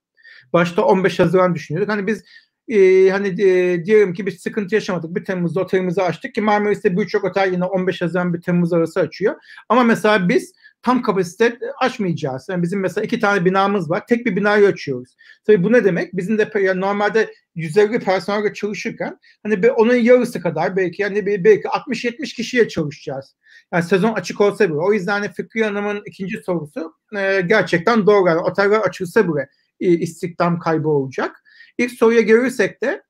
Başta 15 Haziran düşünüyorduk. Hani biz e, hani e, diyelim ki bir sıkıntı yaşamadık. 1 Temmuz'da otelimizi açtık ki Marmaris'te birçok otel yine 15 Haziran 1 Temmuz arası açıyor. Ama mesela biz tam kapasite açmayacağız. Yani bizim mesela iki tane binamız var. Tek bir binayı açıyoruz. Tabii bu ne demek? Bizim de yani normalde 150 personelle çalışırken hani bir, onun yarısı kadar belki yani bir, belki 60-70 kişiye çalışacağız. Yani sezon açık olsa bile. O yüzden hani Fikri Hanım'ın ikinci sorusu e, gerçekten doğru. Yani oteller açılsa bile e, istihdam kaybı olacak. İlk soruya gelirsek de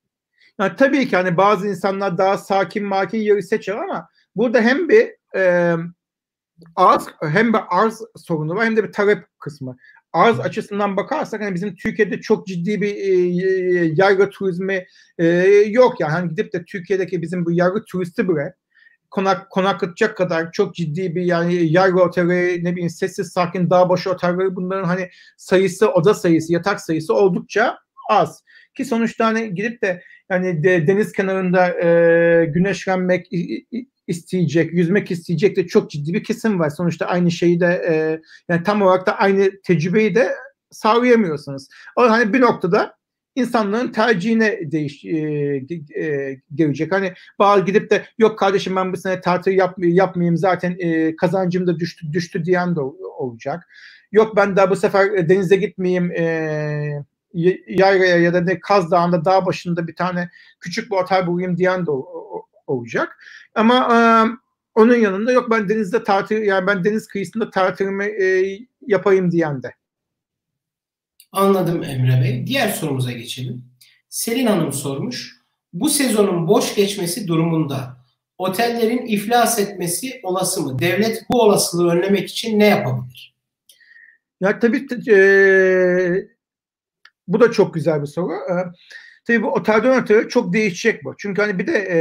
yani tabii ki hani bazı insanlar daha sakin makin yeri seçer ama burada hem bir e, arz hem bir arz sorunu var hem de bir talep kısmı. Arz açısından bakarsak hani bizim Türkiye'de çok ciddi bir e, yargı turizmi e, yok yani hani gidip de Türkiye'deki bizim bu yargı turisti bile konak konaklatacak kadar çok ciddi bir yani yer oteli ne bileyim sessiz sakin dağ başı otelleri bunların hani sayısı oda sayısı yatak sayısı oldukça az. Ki sonuçta hani gidip de yani de, deniz kenarında e, güneşlenmek isteyecek, yüzmek isteyecek de çok ciddi bir kesim var. Sonuçta aynı şeyi de e, yani tam olarak da aynı tecrübeyi de sağlayamıyorsunuz. O hani bir noktada insanların tercihine değiş e, e, gelecek. Hani bazı gidip de yok kardeşim ben bu sene tatil yap, yapmayayım zaten e, kazancım da düştü düştü diyen de olacak. Yok ben daha bu sefer denize gitmeyeyim e, yayraya ya da ne Kaz Dağı'nda dağ başında bir tane küçük bir otel bulayım diyen de olacak. Ama e, onun yanında yok ben denizde tatil yani ben deniz kıyısında tatilimi e, yapayım diyen de. Anladım Emre Bey. Diğer sorumuza geçelim. Selin Hanım sormuş. Bu sezonun boş geçmesi durumunda otellerin iflas etmesi olası mı? Devlet bu olasılığı önlemek için ne yapabilir? Ya tabii e, bu da çok güzel bir soru. E, Tabii bu otelden otele çok değişecek bu. Çünkü hani bir de e,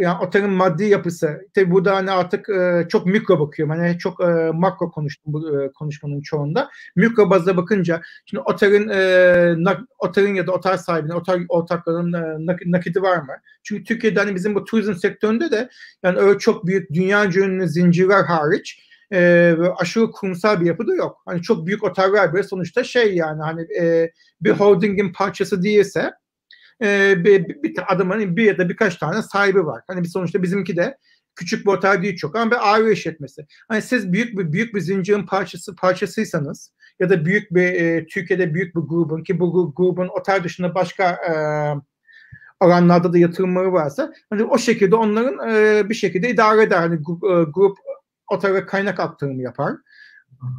yani otelin maddi yapısı. Tabii burada hani artık e, çok mikro bakıyorum. Hani çok e, makro konuştum bu e, konuşmanın çoğunda. Mikro bazda bakınca şimdi otelin e, nak, otelin ya da otel sahibinin, otel ortaklarının e, nak, nakidi var mı? Çünkü Türkiye'de hani bizim bu turizm sektöründe de yani öyle çok büyük dünya ünlü zincirler hariç e, aşırı kurumsal bir yapı da yok. Hani çok büyük oteller böyle sonuçta şey yani hani e, bir holdingin parçası değilse e, bir, bir adamın bir ya da birkaç tane sahibi var. Hani bir sonuçta bizimki de küçük bir otel değil çok ama bir aile işletmesi. Hani siz büyük bir büyük bir zincirin parçası parçasıysanız ya da büyük bir e, Türkiye'de büyük bir grubun ki bu grubun otel dışında başka e, alanlarda da yatırımları varsa hani o şekilde onların e, bir şekilde idare eder. Hani grup, e, grup otele kaynak aktarımı yapar.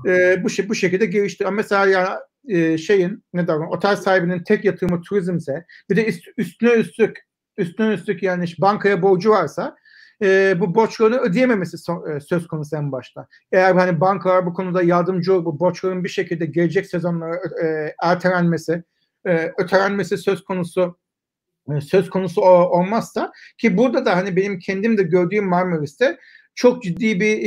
E, bu, bu şekilde geliştirir. Mesela yani e, şeyin ne derler otel sahibinin tek yatırımı turizmse bir de üst, üstüne üstlük üstüne üstlük yani bankaya borcu varsa e, bu borçlarını ödeyememesi so, e, söz konusu en başta. Eğer hani bankalar bu konuda yardımcı olur, bu borçların bir şekilde gelecek sezonlara e, ertelenmesi, e, ötelenmesi söz konusu e, söz konusu olmazsa ki burada da hani benim kendim de gördüğüm Marmaris'te çok ciddi bir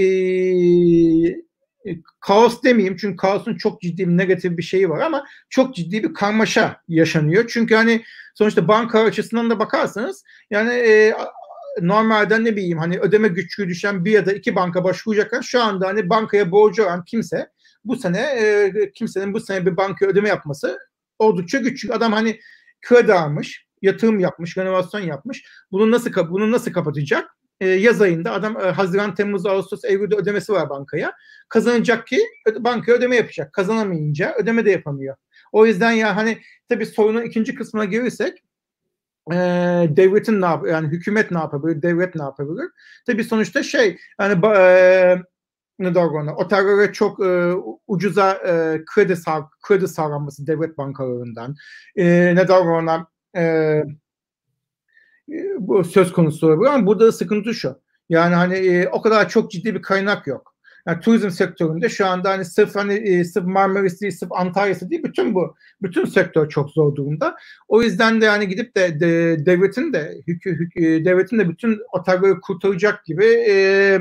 e, kaos demeyeyim çünkü kaosun çok ciddi bir negatif bir şeyi var ama çok ciddi bir karmaşa yaşanıyor. Çünkü hani sonuçta banka açısından da bakarsanız yani e, normalden ne bileyim hani ödeme güçlüğü düşen bir ya da iki banka başvuracaklar. Şu anda hani bankaya borcu olan kimse bu sene e, kimsenin bu sene bir banka ödeme yapması oldukça güç. Çünkü adam hani kredi almış, yatırım yapmış, renovasyon yapmış. Bunu nasıl bunu nasıl kapatacak? E, yaz ayında adam e, Haziran, Temmuz, Ağustos, Eylül'de ödemesi var bankaya. Kazanacak ki bankaya ödeme yapacak. Kazanamayınca ödeme de yapamıyor. O yüzden ya hani tabii sorunun ikinci kısmına gelirsek e, devletin ne yap yani hükümet ne yapabilir, devlet ne yapabilir? Tabii sonuçta şey yani ne der ona otellere çok e, ucuza e, kredi sağ, kredi sağlanması devlet bankalarından e, ne der ona e, bu söz konusu olabilir ama burada sıkıntı şu. Yani hani e, o kadar çok ciddi bir kaynak yok. Yani turizm sektöründe şu anda hani sırf hani e, sırf Marmaris değil, sırf Antalya'sı değil bütün bu bütün sektör çok zor durumda. O yüzden de yani gidip de, de devletin de hük, hük, e, devletin de bütün otelleri kurtaracak gibi e,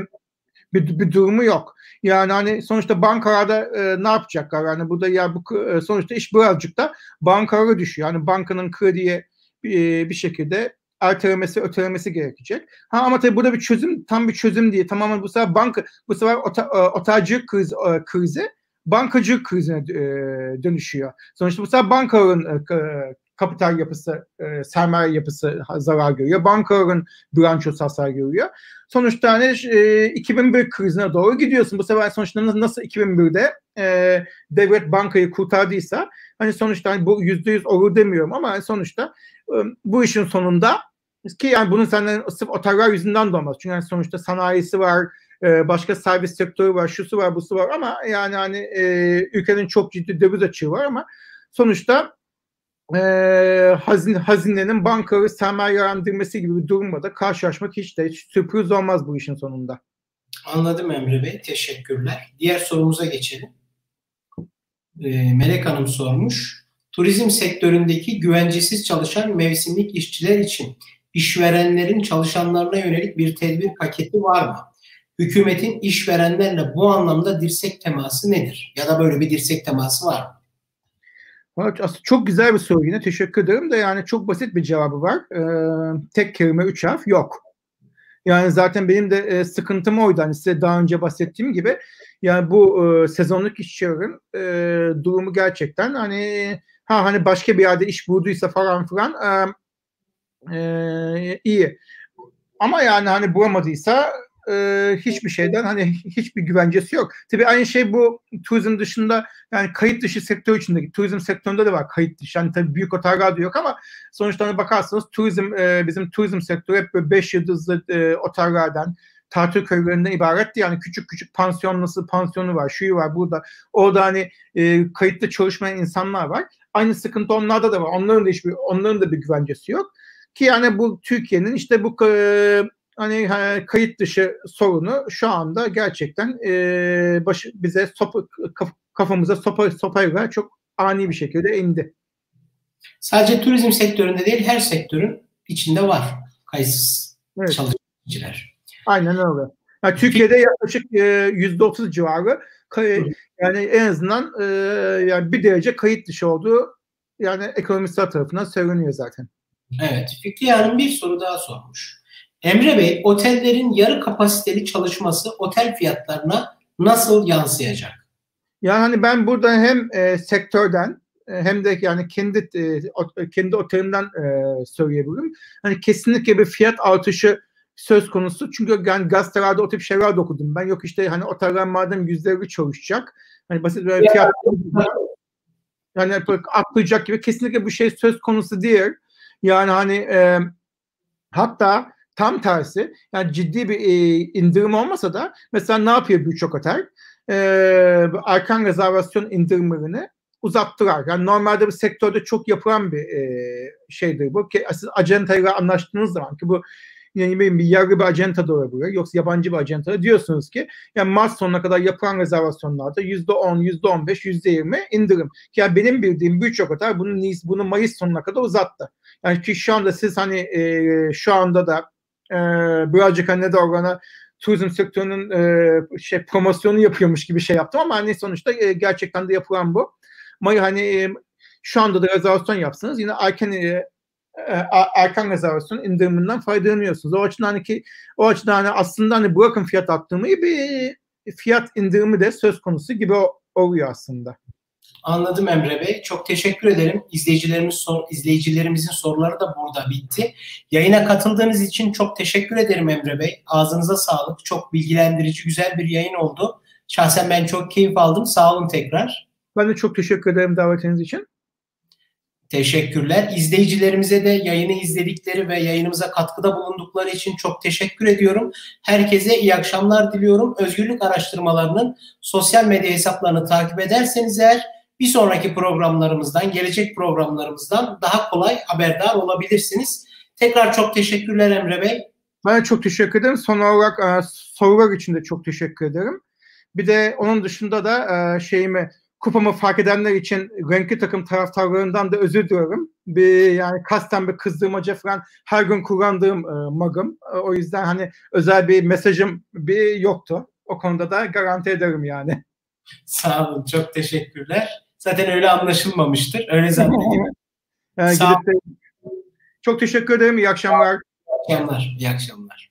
bir, bir durumu yok. Yani hani sonuçta bankalarda e, ne yapacaklar? Yani burada ya bu e, sonuçta iş birazcık da bankalara düşüyor. Yani bankanın krediye e, bir şekilde ertelemesi, ötelemesi gerekecek. Ha ama tabii burada bir çözüm, tam bir çözüm diye tamamen bu sefer banka, bu sefer ota, e, otelcilik kriz, e, krizi bankacılık krizine e, dönüşüyor. Sonuçta bu sefer bankaların kapital yapısı, sermaye yapısı zarar görüyor. Bankaların bilançosu hasar görüyor. Sonuçta hani 2001 krizine doğru gidiyorsun. Bu sefer sonuçta nasıl 2001'de devlet bankayı kurtardıysa hani sonuçta hani bu %100 olur demiyorum ama hani sonuçta bu işin sonunda ki yani bunun senden sırf oteller yüzünden de olmaz. Çünkü yani sonuçta sanayisi var, başka servis sektörü var, şusu var, busu var ama yani hani e, ülkenin çok ciddi döviz açığı var ama sonuçta e, hazine, hazinenin bankaları sermayelendirmesi gibi bir durumla da karşılaşmak hiç de hiç sürpriz olmaz bu işin sonunda. Anladım Emre Bey. Teşekkürler. Diğer sorumuza geçelim. E, Melek Hanım sormuş turizm sektöründeki güvencesiz çalışan mevsimlik işçiler için işverenlerin çalışanlarına yönelik bir tedbir paketi var mı? Hükümetin işverenlerle bu anlamda dirsek teması nedir? Ya da böyle bir dirsek teması var mı? Aslında çok güzel bir soru yine. Teşekkür ederim de yani çok basit bir cevabı var. Ee, tek kelime üç harf yok. Yani zaten benim de e, sıkıntım oydu. Hani size daha önce bahsettiğim gibi yani bu e, sezonluk işçilerin e, durumu gerçekten hani ha hani başka bir yerde iş bulduysa falan filan e, e, iyi. Ama yani hani bulamadıysa e, hiçbir şeyden hani hiçbir güvencesi yok. Tabii aynı şey bu turizm dışında yani kayıt dışı sektör içindeki turizm sektöründe de var kayıt dışı. Yani tabii büyük oteller de yok ama sonuçta hani bakarsanız turizm e, bizim turizm sektörü hep böyle 5 yıldızlı e, otellerden tatil köylerinden ibaretti. Yani küçük küçük pansiyon nasıl pansiyonu var, şuyu var burada. Orada hani e, kayıtlı çalışmayan insanlar var. Aynı sıkıntı onlarda da var. Onların da hiçbir onların da bir güvencesi yok. Ki yani bu Türkiye'nin işte bu e, hani kayıt dışı sorunu şu anda gerçekten e, başı, bize sopa, kafamıza sopa, sopayla çok ani bir şekilde indi. Sadece turizm sektöründe değil her sektörün içinde var kayıtsız evet. çalışmacılar. Aynen öyle. Yani Türkiye'de yaklaşık yüzde otuz civarı yani en azından e, yani bir derece kayıt dışı olduğu yani ekonomistler tarafından söyleniyor zaten. Evet. Fikri Hanım bir soru daha sormuş. Emre Bey, otellerin yarı kapasiteli çalışması otel fiyatlarına nasıl yansıyacak? Yani hani ben burada hem e, sektörden e, hem de yani kendi e, kendi otelimden e, söyleyebilirim. Hani kesinlikle bir fiyat artışı söz konusu. Çünkü yani gazetelerde o tip şeyler de okudum. Ben yok işte hani oteller madem yüzde çalışacak. Hani basit bir fiyat yani atlayacak gibi kesinlikle bu şey söz konusu değil. Yani hani e, hatta tam tersi yani ciddi bir e, indirim olmasa da mesela ne yapıyor birçok otel? E, erken rezervasyon indirimlerini uzattılar. Yani normalde bir sektörde çok yapılan bir e, şeydir bu. Ki siz acentayla anlaştığınız zaman ki bu yani bir yargı bir acenta da olabilir. Yoksa yabancı bir acenta da diyorsunuz ki yani Mart sonuna kadar yapılan rezervasyonlarda yüzde on, yüzde on beş, yüzde yirmi indirim. Yani benim bildiğim birçok otel bunu, bunu Mayıs sonuna kadar uzattı. Yani ki şu anda siz hani e, şu anda da e, birazcık hani de orana turizm sektörünün e, şey promosyonu yapıyormuş gibi şey yaptım ama hani sonuçta e, gerçekten de yapılan bu. Ama hani e, şu anda da rezervasyon yapsanız yine erken e, erken rezervasyon indiriminden faydalanıyorsunuz. O açıdan hani ki o açıdan hani aslında hani bırakın fiyat arttırmayı bir fiyat indirimi de söz konusu gibi oluyor aslında. Anladım Emre Bey. Çok teşekkür ederim. İzleyicilerimiz sor, izleyicilerimizin soruları da burada bitti. Yayına katıldığınız için çok teşekkür ederim Emre Bey. Ağzınıza sağlık. Çok bilgilendirici, güzel bir yayın oldu. Şahsen ben çok keyif aldım. Sağ olun tekrar. Ben de çok teşekkür ederim davetiniz için. Teşekkürler. İzleyicilerimize de yayını izledikleri ve yayınımıza katkıda bulundukları için çok teşekkür ediyorum. Herkese iyi akşamlar diliyorum. Özgürlük araştırmalarının sosyal medya hesaplarını takip ederseniz eğer bir sonraki programlarımızdan, gelecek programlarımızdan daha kolay haberdar olabilirsiniz. Tekrar çok teşekkürler Emre Bey. Ben çok teşekkür ederim. Son olarak e, sorular için de çok teşekkür ederim. Bir de onun dışında da e, şeyimi kupamı fark edenler için renkli takım taraftarlarından da özür diliyorum. Bir yani kasten bir kızdırmaca falan her gün kullandığım e, magım. E, o yüzden hani özel bir mesajım bir yoktu. O konuda da garanti ederim yani. Sağ olun. Çok teşekkürler. Zaten öyle anlaşılmamıştır. Öyle zannediyorum. yani Sağ olun. Çok teşekkür ederim. İyi akşamlar. İyi akşamlar. İyi akşamlar.